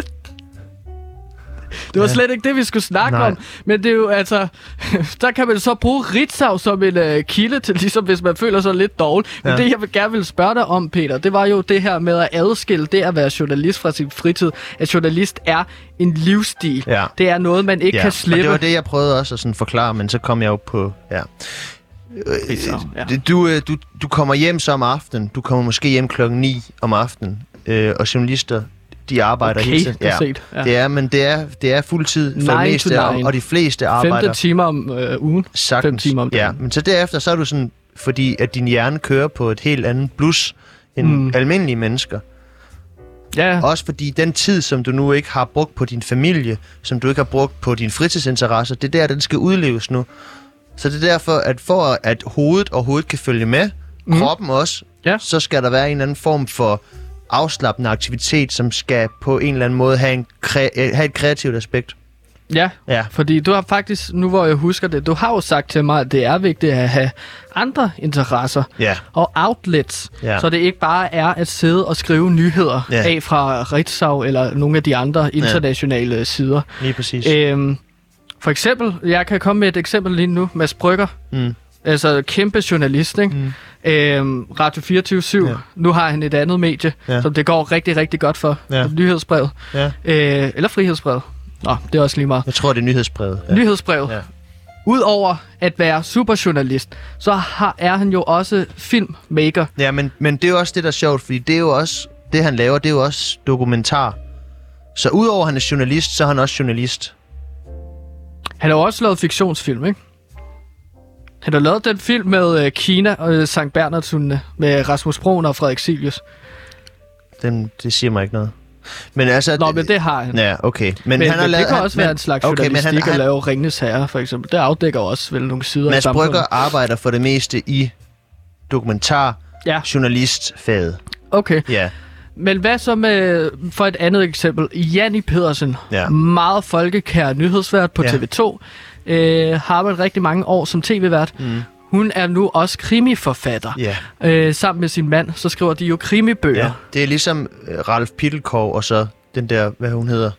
Det var Ja. slet ikke det, vi skulle snakke Nej. om. Men det er jo altså... Der kan man så bruge Ritzau som en uh, kilde til, ligesom hvis man føler sig lidt dårlig. Men Ja. det, jeg vil gerne vil spørge dig om, Peter, det var jo det her med at adskille det at være journalist fra sin fritid. At journalist er en livsstil. Ja. Det er noget, man ikke Ja, kan og slippe. det var det, jeg prøvede også at sådan forklare, men så kom jeg jo på... Ja. Det- Du, øh, du, du kommer hjem så om aftenen. Du kommer måske hjem klokken 9 om aftenen. Øh, og journalister, de arbejder Okay, hele tiden. er set, ja. Det er, men det er, det er fuldtid for to meste, og, og de fleste arbejder Femte timer om øh, ugen. sagtens. timer om ja, dagen. men så derefter, så er du sådan, fordi at din hjerne kører på et helt andet blus end Mm. almindelige mennesker. Ja, Også fordi den tid, som du nu ikke har brugt på din familie, som du ikke har brugt på dine fritidsinteresser, det er der, den skal udleves nu. Så det er derfor, at for at hovedet og hovedet kan følge med, mm. kroppen også, Ja. så skal der være en anden form for afslappende aktivitet, som skal på en eller anden måde have, en kre- øh, have et kreativt aspekt. ja. Ja. Fordi du har faktisk, nu hvor jeg husker det, du har jo sagt til mig, at det er vigtigt at have andre interesser Ja. og outlets, Ja. så det ikke bare er at sidde og skrive nyheder Ja. af fra Ritzau eller nogle af de andre internationale sider. Lige præcis. Øhm, for eksempel, jeg kan komme med et eksempel lige nu, Mads Brygger, Mm. Altså kæmpe journalist, ikke? Mm. Øhm, Radio 24 Ja. Nu har han et andet medie, Ja. som det går rigtig, rigtig godt for. Ja. Nyhedsbrevet. Ja. Øh, eller frihedsbrevet. Nå, det er også lige meget. Jeg tror, det er nyhedsbrevet. Ja. Nyhedsbrevet. Ja. Ja. Udover at være superjournalist, så har, er han jo også filmmaker. Ja, men, men det er jo også det, der er sjovt, fordi det er jo også, det han laver, det er jo også dokumentar. Så udover at han er journalist, så er han også journalist. Han har jo også lavet fiktionsfilm, ikke? Han har lavet den film med øh, Kina og øh, Sankt Bernhardshundene med Rasmus Broen og Frederik Silius. Den, det siger mig ikke noget. Men altså... Nå, men det har han. Ja, okay. Men, Men, han har det lavet, kan han, også være men, en slags okay, men han, at lave Ringnes Herre, for eksempel. Det afdækker også vel nogle sider af Mads. Brygger arbejder for det meste i dokumentar Ja, journalistfaget. okay. Ja. Men hvad så med, for et andet eksempel, Janni Pedersen. Ja. Meget folkekær nyhedsvært på Ja. TV2. Øh, har arbejdet rigtig mange år som tv-vært. Mm. Hun er nu også krimiforfatter. Ja. Øh, sammen med sin mand, så skriver de jo krimibøger. ja. Det er ligesom uh, Ralf Pittelkov og så den der, hvad hun hedder,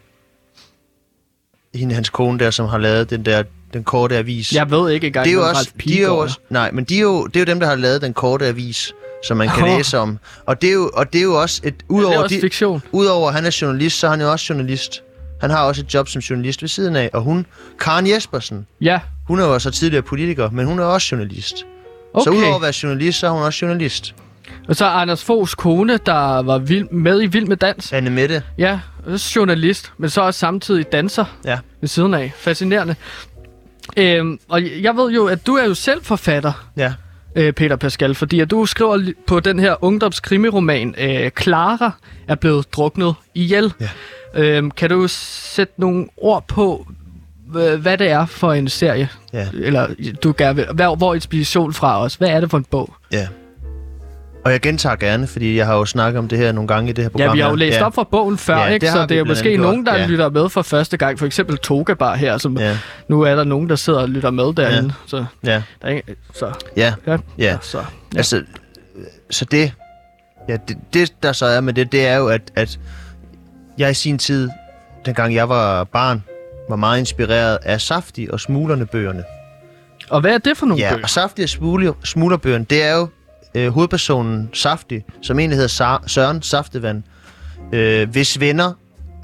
hende hans kone der, som har lavet den der, den korte avis. Jeg ved ikke engang, det er jo også, de er jo også, nej, men de er jo, det er jo dem, der har lavet den korte avis, som man kan Åh. læse om. Og det er jo, og det er jo også et, er. Det er udover, også de, fiktion. udover at han er journalist, så er han jo også journalist. Han har også et job som journalist ved siden af, og hun, Karen Jespersen, Ja, hun er jo så tidligere politiker, men hun er også journalist. okay. Så udover at være journalist, så er hun også journalist. Og så Anders Foghs kone, der var vild, med i Vild med Dans. Anne Mette. Ja, også journalist, men så også samtidig danser Ja. ved siden af. Fascinerende. Øhm, og jeg ved jo, at du er jo selv forfatter, Ja. Øh, Peter Pascal, fordi at du skriver på den her ungdomskrimiroman, øh, Clara er blevet druknet ihjel. Ja. Øhm, kan du sætte nogle ord på, hva- hvad det er for en serie? Ja. Eller du gerne vil, hvor, hvor inspiration fra os? Hvad er det for en bog? Ja. Og jeg gentager gerne, fordi jeg har jo snakket om det her nogle gange i det her program. Ja, vi har jo læst ja. op fra bogen før, Ja, ikke? det så det er jo måske nogen, der ja. lytter med for første gang. For eksempel Togabar her, som Ja, nu er der nogen, der sidder og lytter med derinde. Ja. Så, ja, der er ikke, så, ja, ja, ja. så. ja. Altså, så det, ja, det, det, der så er med det, det er jo, at, at jeg i sin tid, dengang jeg var barn, var meget inspireret af Safti og Smuglerne-bøgerne. Og hvad er det for nogle Ja, bøger? og Safti og Smugler, Smuglerbøgerne, det er jo øh, hovedpersonen Safti, som egentlig hedder Sa- Søren Saftevand, øh, hvis venner,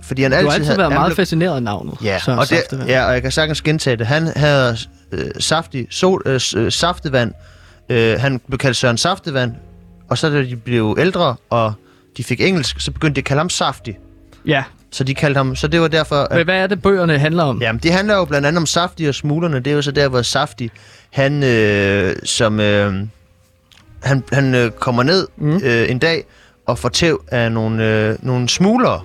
fordi han Du har altid, altid havde- været meget blev- fascineret af navnet. Ja, Søren og det, Saftevand. ja, og jeg kan sagtens gentage det. Han havde øh, saftig sol, øh, øh, saftevand. Øh, han blev kaldt Søren Saftevand. Og så da de blev ældre, og de fik engelsk, så begyndte de at kalde ham Saftig. Ja, Så de kaldte ham, så det var derfor... At, men hvad er det, bøgerne handler om? Jamen, det handler jo blandt andet om Safti og smuglerne. Det er jo så der, hvor Safti, han øh, som... Øh, han, han øh, kommer ned mm. øh, en dag og får tæv af nogle, øh, nogle smuglere.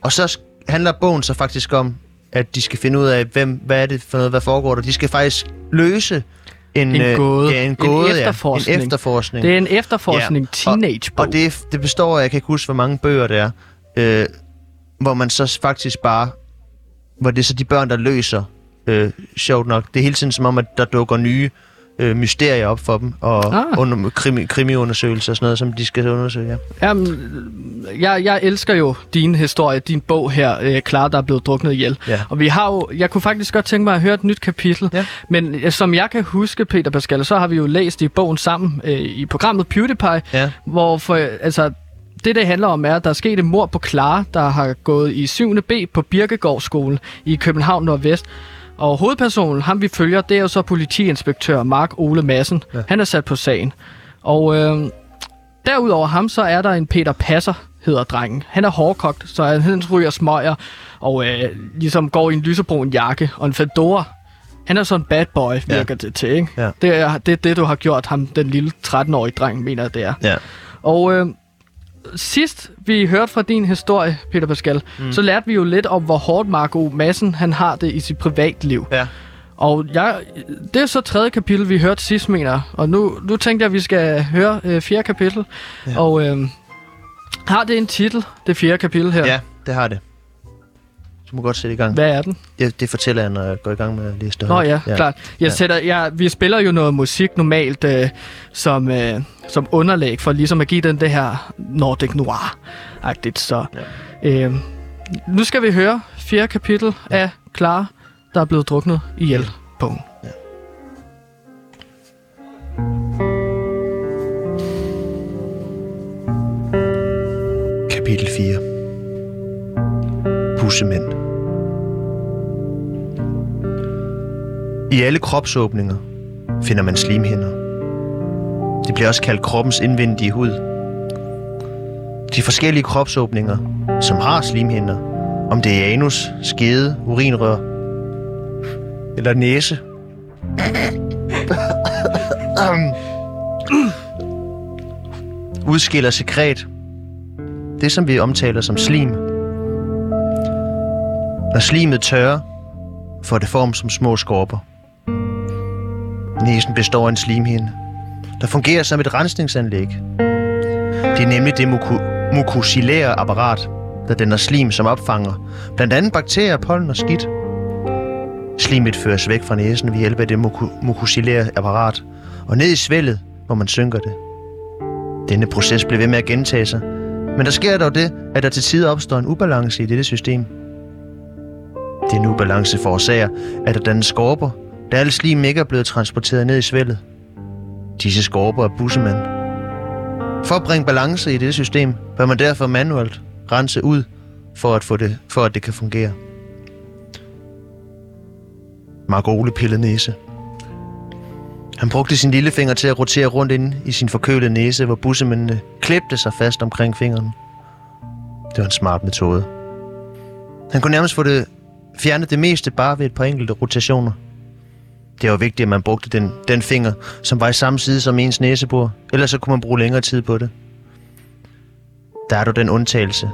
Og så handler bogen så faktisk om, at de skal finde ud af, hvem, hvad er det for noget, hvad foregår der. De skal faktisk løse en, En øh, gåde. Ja, en En gåde, efterforskning. Ja. En efterforskning. Det er en efterforskning Ja, og- teenage-bog. Og det, det består af, jeg kan ikke huske, hvor mange bøger det er, øh, hvor man så faktisk bare, hvor det er så de børn, der løser, øh, sjovt nok. Det er hele tiden som om, at der dukker nye øh, mysterier op for dem, og Ah. under, krimi, krimiundersøgelser og sådan noget, som de skal undersøge. Ja. Jamen, jeg, jeg elsker jo din historie, din bog her, øh, der er blevet druknet ihjel. Ja. Og vi har jo, jeg kunne faktisk godt tænke mig at høre et nyt kapitel. Ja. Men øh, som jeg kan huske, Peter Pascal, så har vi jo læst i bogen sammen øh, i programmet PewDiePie, Ja. hvor for, altså, det, det handler om, er, at der er sket et mord på Clara, der har gået i 7. B på Birkegårdsskolen i København Nordvest. Og hovedpersonen, ham vi følger, det er jo så politiinspektør Mark Ole Madsen. Ja. Han er sat på sagen. Og øh, derudover ham, så er der en Peter Passer, hedder drengen. Han er hårdkogt, så han, ryger smøger og øh, ligesom går i en lysebrun jakke og en fedora. Han er sådan en bad boy, virker det til, ikke? Ja. Det er det, er det, du har gjort ham, den lille 13-årige dreng, mener jeg, det er. ja. Og øh, sidst vi hørte fra din historie, Peter Pascal, mm. så lærte vi jo lidt om, hvor hårdt Marco Madsen han har det i sit privatliv. Ja. Og jeg, det er så tredje kapitel, vi hørte sidst, mener. Og nu, nu tænkte jeg, at vi skal høre øh, fjerde kapitel. Ja. Og øh, har det en titel, det fjerde kapitel her? ja, det har det. Du må godt sætte i gang. Hvad er den? Det, det fortæller jeg, når jeg går i gang med at læse det Nå ja, ja. klart. Jeg Ja. sætter, jeg, vi spiller jo noget musik normalt øh, som, øh, som underlæg for ligesom at give den det her Nordic Noir-agtigt. Så ja. øh, nu skal vi høre fjerde kapitel ja. af Clara, der er blevet druknet ihjel. Bogen. Kapitel 4 Bussemænd I alle kropsåbninger finder man slimhinder. Det bliver også kaldt kroppens indvendige hud. De forskellige kropsåbninger, som har slimhinder, om det er anus, skede, urinrør eller næse, udskiller sekret, det som vi omtaler som slim. Når slimet tørrer, får det form som små skorper. Næsen består af en slimhinde, der fungerer som et rensningsanlæg. Det er nemlig det muku- mukosillære apparat, der danner slim, som opfanger blandt andet bakterier, pollen og skidt. Slimet føres væk fra næsen ved hjælp af det muku- mukosillære apparat og ned i svældet, hvor man synker det. Denne proces bliver ved med at gentage sig, men der sker dog det, at der til tider opstår en ubalance i dette system. Denne ubalance forårsager, at der dannes skorper, da alle slim ikke er blevet transporteret ned i svældet. Disse skorper er bussemænd. For at bringe balance i dette system, bør man derfor manuelt rense ud, for at, få det, for at det kan fungere. Mark Ole pillede næse. Han brugte sin lillefinger til at rotere rundt ind i sin forkølede næse, hvor bussemændene klæbte sig fast omkring fingeren. Det var en smart metode. Han kunne nærmest få det fjernet det meste bare ved et par enkelte rotationer. Det var vigtigt, at man brugte den, den finger, som var i samme side som ens næsebor, ellers så kunne man bruge længere tid på det. Der er du den undtagelse,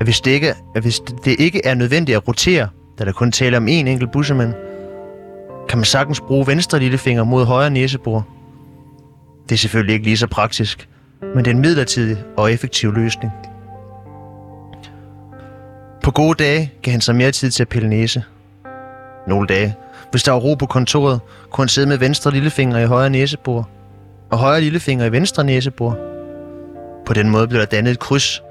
at hvis det ikke, at hvis det ikke er nødvendigt at rotere, da der kun taler om én enkelt bussemand, kan man sagtens bruge venstre lillefinger mod højre næsebor. Det er selvfølgelig ikke lige så praktisk, men det er en midlertidig og effektiv løsning. På gode dage gav han sig mere tid til at pille næse. Nogle dage, hvis der var ro på kontoret, kunne han sidde med venstre lillefinger i højre næsebor, og højre lillefinger i venstre næsebor. På den måde blev der dannet et kryds.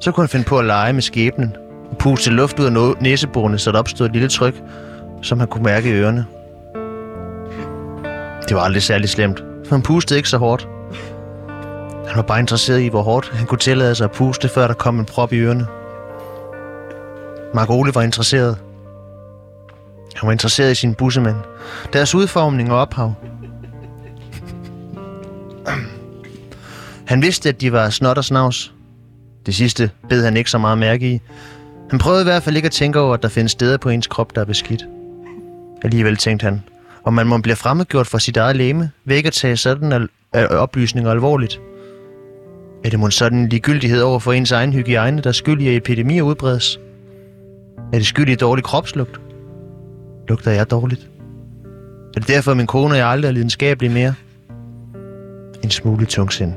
Så kunne han finde på at lege med skæbnen og puste luft ud af næseborene, så der opstod et lille tryk, som han kunne mærke i ørerne. Det var aldrig særlig slemt, for han pustede ikke så hårdt. Han var bare interesseret i, hvor hårdt han kunne tillade sig at puste, før der kom en prop i ørerne. Mark Ole var interesseret. Han var interesseret i sine bussemænd, deres udformning og ophav. Han vidste, at de var snot og snavs. Det sidste bed han ikke så meget mærke i. Han prøvede i hvert fald ikke at tænke over, at der findes steder på ens krop, der er beskidt. Alligevel tænkte han, om man må blive fremmedgjort for sit eget læme, ved ikke at tage sådan al- oplysninger alvorligt. Er det måske sådan en ligegyldighed over for ens egen hygiejne, der skyldige skyld i, epidemier udbredes? Er det skyld i dårlig kropslugt? Lugter jeg dårligt? Er det derfor, min kone og jeg aldrig er lidenskabelige mere? En smule tungsind.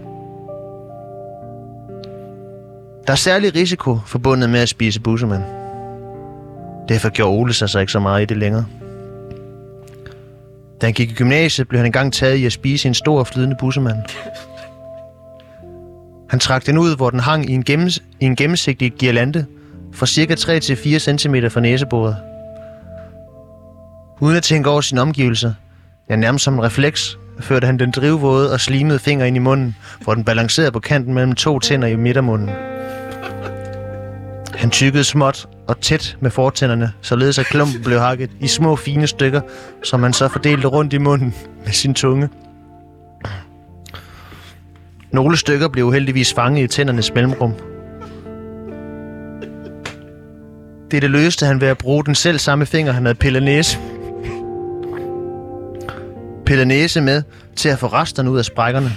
Der er særlig risiko forbundet med at spise bussemand. Derfor gjorde Ole sig så ikke så meget i det længere. Da han gik i gymnasiet, blev han engang taget i at spise en stor flydende bussemand. Han trak den ud, hvor den hang i en, gennems- i en gennemsigtig girlande fra cirka 3-4 cm fra næsebordet. Uden at tænke over sine omgivelser, ja nærmest som en refleks, førte han den drivvåde og slimede finger ind i munden, hvor den balancerede på kanten mellem to tænder i midtermunden. Han tykkede småt og tæt med fortænderne, således at klumpen blev hakket i små fine stykker, som han så fordelte rundt i munden med sin tunge. Nogle stykker blev uheldigvis fanget i tændernes mellemrum. Det det løste han ved at bruge den selv samme finger, han havde pillet næse pille næse med til at få resterne ud af sprækkerne.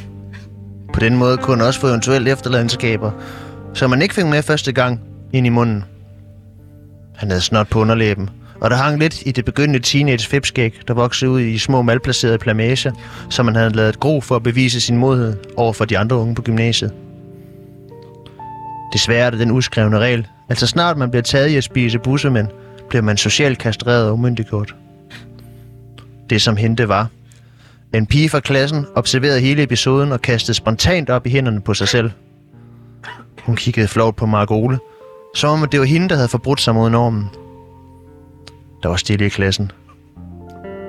På den måde kunne han også få eventuelle efterladenskaber, som man ikke fik med første gang ind i munden. Han havde snot på underlæben, og der hang lidt i det begyndende teenage fipskæg, der voksede ud i små malplacerede plamager, som han havde lavet gro for at bevise sin modhed over for de andre unge på gymnasiet. Desværre er det den uskrevne regel, altså snart man bliver taget i at spise bussemænd, bliver man socialt kastreret og umyndiggjort. Det som hente var. En pige fra klassen observerede hele episoden og kastede spontant op i hænderne på sig selv. Hun kiggede flovt på Mark Ole, som om det var hende, der havde forbrudt sig mod normen. Der var stille i klassen.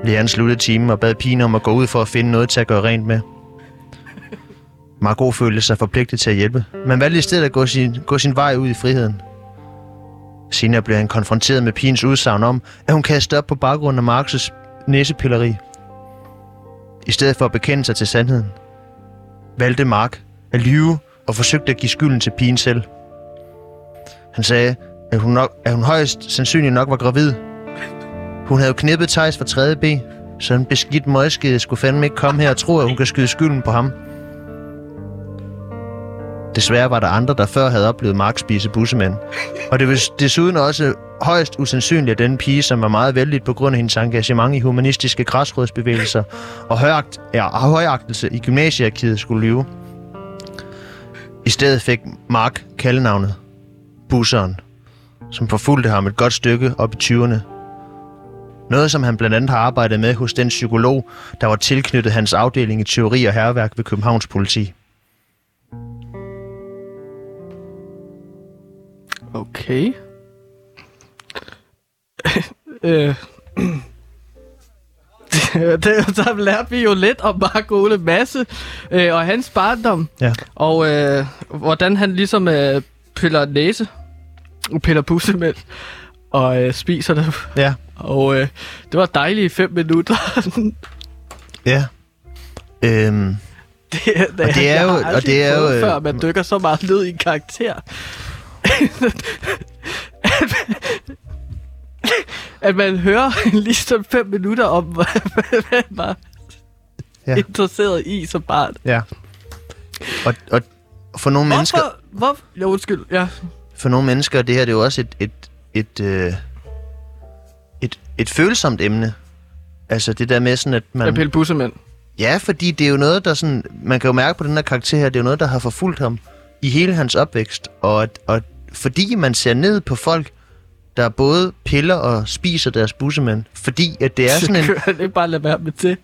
Læreren sluttede timen og bad pigen om at gå ud for at finde noget til at gøre rent med. Margot følte sig forpligtet til at hjælpe, men valgte i stedet at gå sin, gå sin vej ud i friheden. Senere blev han konfronteret med pigens udsagn om, at hun kastede op på baggrund af Marx's næsepilleri. I stedet for at bekende sig til sandheden, valgte Mark at lyve og forsøgte at give skylden til pigen selv. Han sagde, at hun, nok, at hun højst sandsynligt nok var gravid. Hun havde jo knippet Thijs fra 3. B, så en beskidt møgskede skulle fandme ikke komme her og tro, at hun kan skyde skylden på ham. Desværre var der andre, der før havde oplevet Mark spise bussemænd. Og det var desuden også højst usandsynligt, at denne pige, som var meget vældig på grund af hendes engagement i humanistiske græsrådsbevægelser og højagt, ja, højagtelse i gymnasiearkivet, skulle lyve. I stedet fik Mark kaldenavnet Busseren, som forfulgte ham et godt stykke op i 20'erne. Noget, som han blandt andet har arbejdet med hos den psykolog, der var tilknyttet hans afdeling i teori og herværk ved Københavns politi. Okay øh. det, der lærte vi jo lidt om Mark Ole Masse øh, og hans barndom. Ja. Og øh, hvordan han ligesom øh, piller næse, piller bussemænd og øh, spiser det. Ja. Og øh, det var dejlige fem minutter. Ja. Øhm, det, det, Og det er jo- og det er jo, øh, Før man dykker så meget ned i en karakter. at man hører lige sådan fem minutter om, hvad man var Ja. ja. interesseret i som barn. ja. Og, og for nogle mennesker... Hvorfor? Hvor? Jo, undskyld. Ja. for nogle mennesker, det her det er jo også et, et, et, øh, et, et følsomt emne. Altså det der med sådan, at Man... Pelle Bussemænd. Ja, fordi det er jo noget, der sådan... Man kan jo mærke på den her karakter her, det er jo noget, der har forfulgt ham i hele hans opvækst. Og, at- og fordi man ser ned på folk, der både piller og spiser deres bussemænd. Fordi at det er sådan en... Han ikke bare lade være med det?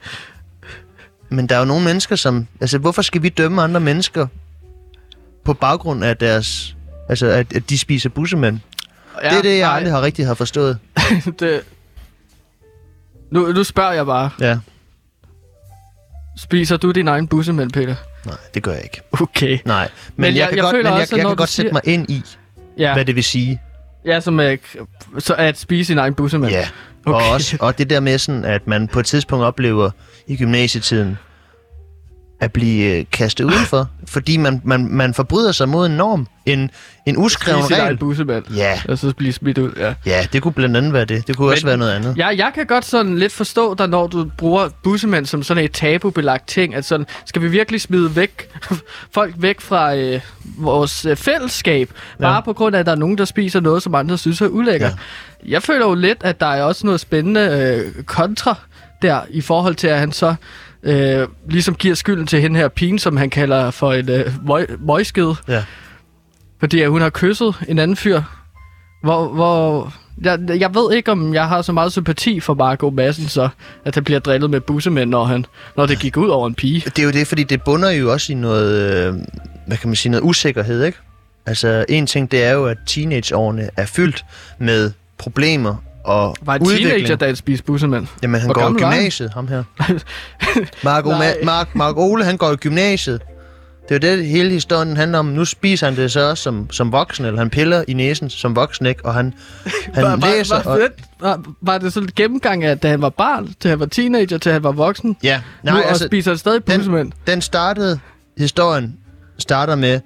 Men der er jo nogle mennesker, som... Altså, hvorfor skal vi dømme andre mennesker på baggrund af deres... Altså, at, at de spiser bussemænd? Ja, det er det, jeg nej, aldrig har rigtig har forstået. det... Nu, nu spørger jeg bare. Ja. Spiser du din egen bussemænd, Peter? Nej, det gør jeg ikke. Okay. Nej, men, Men jeg, jeg- kan jeg godt, føler men jeg, også, jeg, når kan godt sætte siger- mig ind i, Ja, hvad det vil sige. Ja som er, så at spise sin egen bussemænd. Ja. Okay. Og, også, og det der med sådan, at man på et tidspunkt oplever i gymnasietiden, at blive øh, kastet udenfor, fordi man, man, man forbryder sig mod en norm, en, en uskreven regel. eget bussemand. Ja, Og så blive smidt ud, ja. ja, det kunne blandt andet være det. Det kunne Men, også være noget andet. Ja, jeg kan godt sådan lidt forstå dig, når du bruger bussemænd som sådan et tabubelagt ting. At sådan, skal vi virkelig smide væk, folk væk fra øh, vores øh, fællesskab, bare Ja. på grund af, at der er nogen, der spiser noget, som andre synes er ulækkert. Ja. Jeg føler jo lidt, at der er også noget spændende øh, kontra der, i forhold til, at han så øh, ligesom giver skylden til hende her pigen, som han kalder for et øh, møg, møgskede. Ja. Fordi at hun har kysset en anden fyr. Hvor, hvor jeg, jeg ved ikke, om jeg har så meget sympati for Marco Madsen, så at han bliver drillet med bussemænd, når, han, når det gik ud over en pige. Det er jo det, fordi det bunder jo også i noget, øh, hvad kan man sige, noget usikkerhed, ikke? Altså, en ting, det er jo, at teenageårene er fyldt med problemer og Var en udvikling. teenager, han spiste bussemænd? Jamen, han Hvor går i var gymnasiet, ham her. Mark. Ma- Mark, Mark Ole, han går i gymnasiet. Det er jo det, hele historien handler om. Nu spiser han det så også som, som voksen, eller han piller i næsen som voksen, ikke? Og han, han var, læser... var, og, var, var, var det sådan en gennemgang af, da han var barn, til han var teenager, til han var voksen? ja, Nej, nu altså, og spiser han stadig den- bussemænd? den startede, historien starter med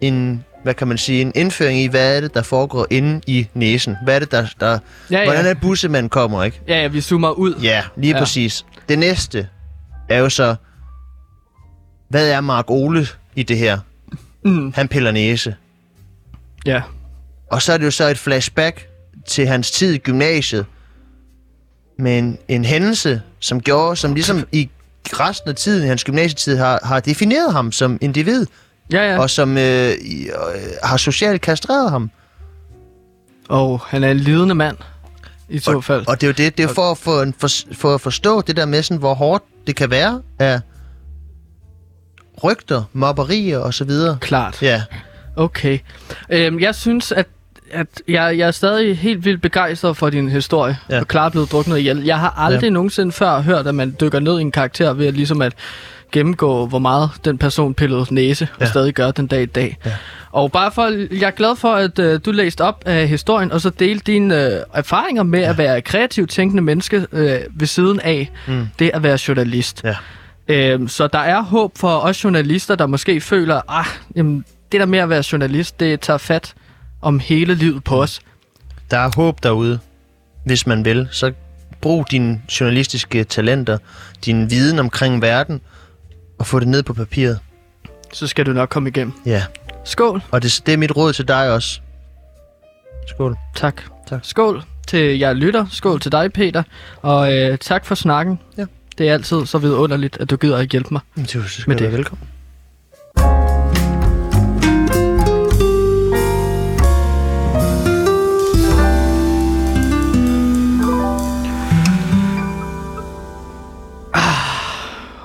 en, hvad kan man sige, en indføring i, hvad er det, der foregår inde i næsen? Hvad er det, der, der Ja, hvordan ja. er det, bussemand kommer, ikke? ja, ja, vi zoomer ud. Ja, lige Ja. ja. præcis. Det næste er jo så, hvad er Mark Ole i det her? Mm, Han piller næse. ja. Og så er det jo så et flashback til hans tid i gymnasiet, med en, en hændelse, som gjorde, som ligesom i resten af tiden i hans gymnasietid har, har defineret ham som individ, Ja, ja. og som øh, i- øh, har socialt kastreret ham. Og han er en lidende mand, i så fald. Og det er jo det, det er for at, for, en- for, for at forstå det der med, sådan, hvor hårdt det kan være af rygter, mobberier og så videre. Klart. Ja, Okay. Øhm, jeg synes, at, at jeg, jeg er stadig helt vildt begejstret for din historie. Ja. Ja. Og klar blevet druknet ihjel. Jeg har aldrig. Ja. nogensinde før hørt, at man dykker ned i en karakter ved at, ligesom at gennemgå, hvor meget den person pillede næse, ja. og stadig gør den dag i dag. Ja. Og bare for, jeg er glad for, at øh, du læste op af historien, og så delte dine øh, erfaringer med ja. at være kreativt tænkende menneske øh, ved siden af Mm. det at være journalist. Ja. Øhm, så der er håb for os journalister, der måske føler, ah, jamen, det der med at være journalist, det tager fat om hele livet på os. der er håb derude, hvis man vil. Så brug dine journalistiske talenter, din viden omkring verden, og få det ned på papiret. Så skal du nok komme igennem. Ja, Skål. og det, det er mit råd til dig også. Skål. Tak. Tak. Skål til jer lytter. Skål til dig, Peter. Og øh, tak for snakken. Ja. Det er altid så vidunderligt, at du gider at hjælpe mig. Så skal Med du være det. velkommen.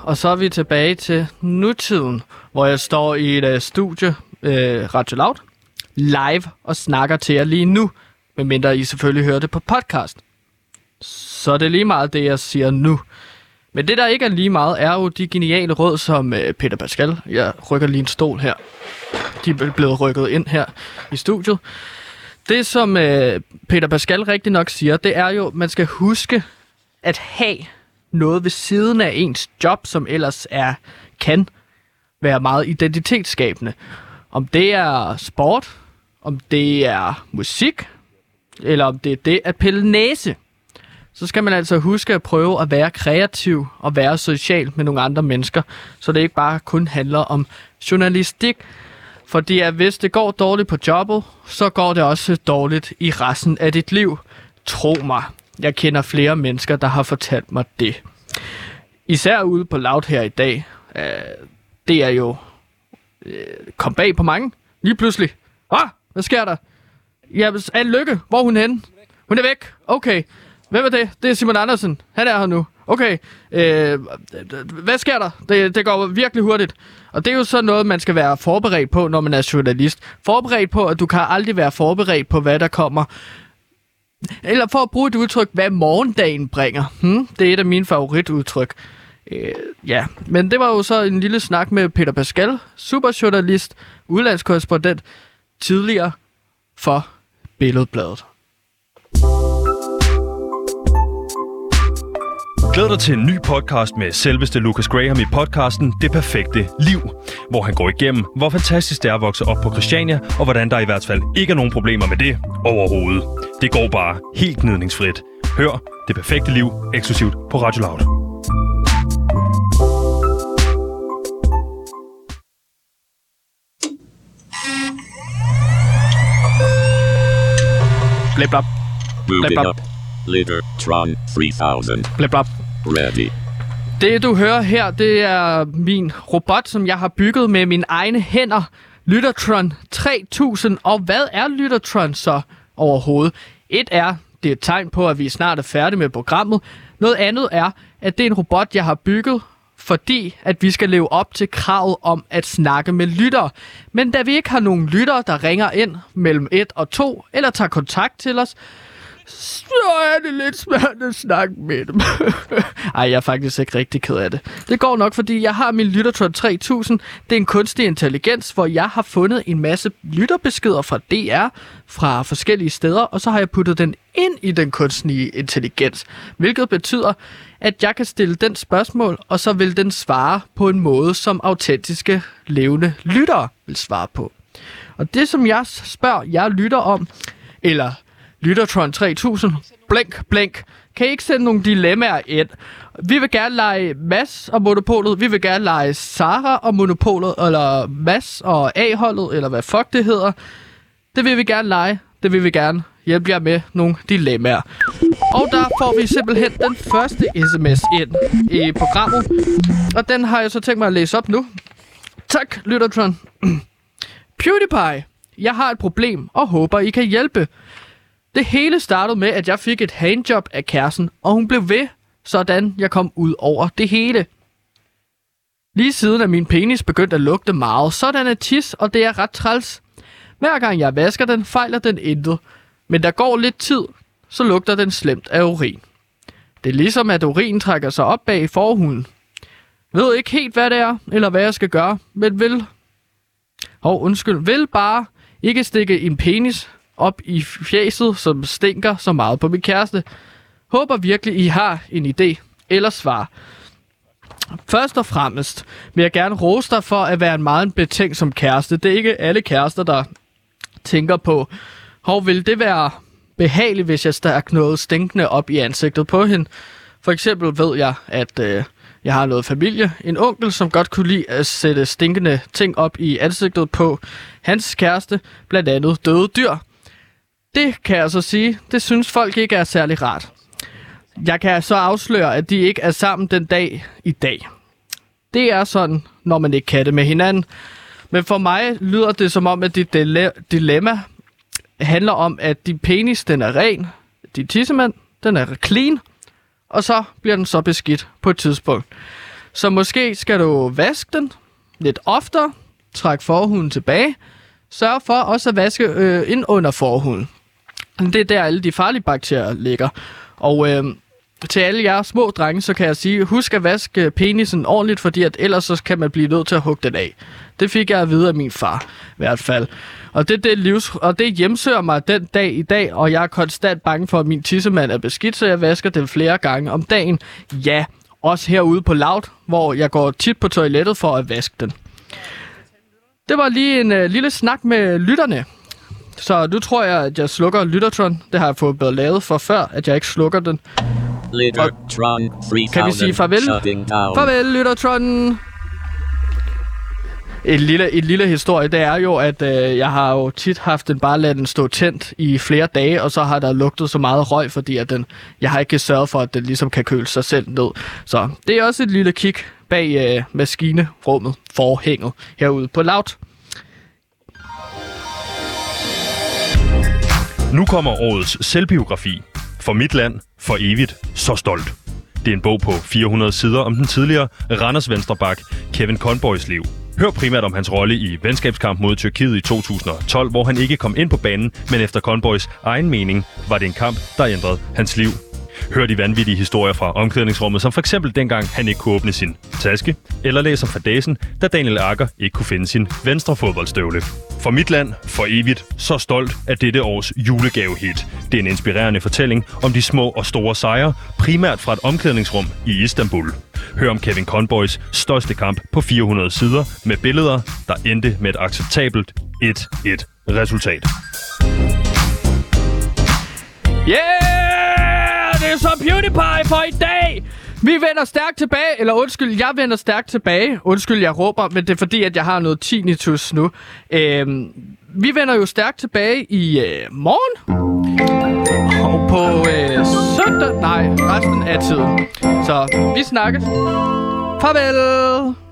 Og så er vi tilbage til nutiden, hvor jeg står i et uh, studie, uh, Radio Loud, live og snakker til jer lige nu, medmindre I selvfølgelig hører det på podcast. Så det er lige meget det, jeg siger nu. Men det, der ikke er lige meget, er jo de geniale råd, som uh, Peter Pascal, jeg rykker lige en stol her, de er blevet rykket ind her i studiet. Det, som uh, Peter Pascal rigtig nok siger, det er jo, at man skal huske at have noget ved siden af ens job, som ellers er kan være meget identitetsskabende. Om det er sport, om det er musik, eller om det er det at pille næse, så skal man altså huske at prøve at være kreativ og være social med nogle andre mennesker, så det ikke bare kun handler om journalistik. Fordi at hvis det går dårligt på jobbet, så går det også dårligt i resten af dit liv. Tro mig, jeg kender flere mennesker, der har fortalt mig det. Især ude på Loud her i dag. Øh, det er jo øh, kom bag på mange. Lige pludselig. Ah, hvad sker der? Ja, Anne Lykke, hvor er hun henne? Hun er væk. Okay. Hvem er det? Det er Simon Andersen. Han er her nu. Okay. Øh, hvad sker der? Det, det går virkelig hurtigt. Og det er jo så noget, man skal være forberedt på, når man er journalist. Forberedt på, at du kan aldrig være forberedt på, hvad der kommer. Eller for at bruge et udtryk, hvad morgendagen bringer. Hmm? Det er et af mine favoritudtryk. Øh, ja, men det var jo så en lille snak med Peter Pascal, superjournalist, udlandskorrespondent, tidligere for Billedbladet. Glæd dig til en ny podcast med selveste Lucas Graham i podcasten Det Perfekte Liv, hvor han går igennem, hvor fantastisk det er at vokse op på Christiania, og hvordan der i hvert fald ikke er nogen problemer med det overhovedet. Det går bare helt gnidningsfrit. Hør Det Perfekte Liv eksklusivt på Radio Loud. Blip, Moving Blip, up. Leader Tron 3000. blip, blap. Ready. Det, du hører her, det er min robot, som jeg har bygget med mine egne hænder. Lyttertron 3000. Og hvad er Lyttertron så overhovedet? Et er, det er et tegn på, at vi snart er færdige med programmet. Noget andet er, at det er en robot, jeg har bygget, fordi at vi skal leve op til kravet om at snakke med lyttere. Men da vi ikke har nogen lyttere, der ringer ind mellem 1 og 2, eller tager kontakt til os, så er det lidt svært at snakke med dem. Ej, jeg er faktisk ikke rigtig ked af det. Det går nok, fordi jeg har min Lyttertron 3000. Det er en kunstig intelligens, hvor jeg har fundet en masse lytterbeskeder fra DR, fra forskellige steder, og så har jeg puttet den ind i den kunstige intelligens. Hvilket betyder, at jeg kan stille den spørgsmål, og så vil den svare på en måde, som autentiske, levende lyttere vil svare på. Og det, som jeg spørger jeg lytter om, eller Lyttertron 3000, blink, blink, kan I ikke sende nogle dilemmaer ind? Vi vil gerne lege Mass og Monopolet, vi vil gerne lege Sara og Monopolet, eller Mass og A-holdet, eller hvad fuck det hedder. Det vil vi gerne lege, det vil vi gerne hjælpe jer med nogle dilemmaer. Og der får vi simpelthen den første sms ind i programmet, og den har jeg så tænkt mig at læse op nu. Tak, Lyttertron. PewDiePie, jeg har et problem og håber, I kan hjælpe. Det hele startede med, at jeg fik et handjob af kæresten, og hun blev ved, sådan jeg kom ud over det hele. Lige siden er min penis begyndt at lugte meget, sådan er tis, og det er ret træls. Hver gang jeg vasker den, fejler den intet. Men der går lidt tid, så lugter den slemt af urin. Det er ligesom, at urin trækker sig op bag forhuden. Ved ikke helt, hvad det er, eller hvad jeg skal gøre, men vil... Hov, undskyld, vil bare ikke stikke en penis op i fjeset, som stinker så meget på min kæreste. Håber virkelig, I har en idé eller svar. Først og fremmest vil jeg gerne rose dig for at være en meget betænksom kæreste. Det er ikke alle kærester, der tænker på, hvor vil det være behageligt, hvis jeg stak noget stinkende op i ansigtet på hende. For eksempel ved jeg, at øh, jeg har noget familie. En onkel, som godt kunne lide at sætte stinkende ting op i ansigtet på hans kæreste, blandt andet døde dyr. Det kan jeg så sige, det synes folk ikke er særlig rart. Jeg kan så afsløre, at de ikke er sammen den dag i dag. Det er sådan, når man ikke kan det med hinanden. Men for mig lyder det som om, at dit dile- dilemma handler om, at din penis, den er ren, din tissemand, den er clean, og så bliver den så beskidt på et tidspunkt. Så måske skal du vaske den lidt oftere, trække forhuden tilbage, sørg for også at vaske øh, ind under forhuden. Det er der alle de farlige bakterier ligger. Og øh, til alle jer små drenge, så kan jeg sige, husk at vaske øh, penisen ordentligt, fordi at ellers så kan man blive nødt til at hugge den af. Det fik jeg at vide af min far, i hvert fald. Og det, det, livs, og det hjemsøger mig den dag i dag, og jeg er konstant bange for, at min tissemand er beskidt, så jeg vasker den flere gange om dagen. Ja, også herude på Loud, hvor jeg går tit på toilettet for at vaske den. Det var lige en øh, lille snak med lytterne. Så nu tror jeg, at jeg slukker Lyttertron. Det har jeg fået bedre lavet for før, at jeg ikke slukker den. Leader Tron 3000. Kan vi sige farvel? Farvel, Lyttertron! En lille, en lille historie, det er jo, at øh, jeg har jo tit haft den bare ladet den stå tændt i flere dage, og så har der lugtet så meget røg, fordi at den, jeg har ikke sørget for, at den ligesom kan køle sig selv ned. Så det er også et lille kig bag øh, maskinerummet, forhænget herude på Loud. Nu kommer årets selvbiografi. For mit land, for evigt, så stolt. Det er en bog på 400 sider om den tidligere Randers Venstrebak Kevin Conboys liv. Hør primært om hans rolle i venskabskamp mod Tyrkiet i 2012, hvor han ikke kom ind på banen, men efter Conboys egen mening var det en kamp, der ændrede hans liv. Hør de vanvittige historier fra omklædningsrummet, som for eksempel dengang han ikke kunne åbne sin taske, eller læser fra dagen, da Daniel Akker ikke kunne finde sin venstre fodboldstøvle. For mit land, for evigt, så stolt af dette års julegavehit. Det er en inspirerende fortælling om de små og store sejre, primært fra et omklædningsrum i Istanbul. Hør om Kevin Conboys største kamp på 400 sider med billeder, der endte med et acceptabelt 1-1 resultat. Yeah! Det så PewDiePie for i dag! Vi vender stærkt tilbage, eller undskyld, jeg vender stærkt tilbage. Undskyld, jeg råber, men det er fordi, at jeg har noget tinnitus nu. Øhm, vi vender jo stærkt tilbage i øh, morgen. Og på øh, søndag, nej, resten af tiden. Så vi snakkes. Farvel!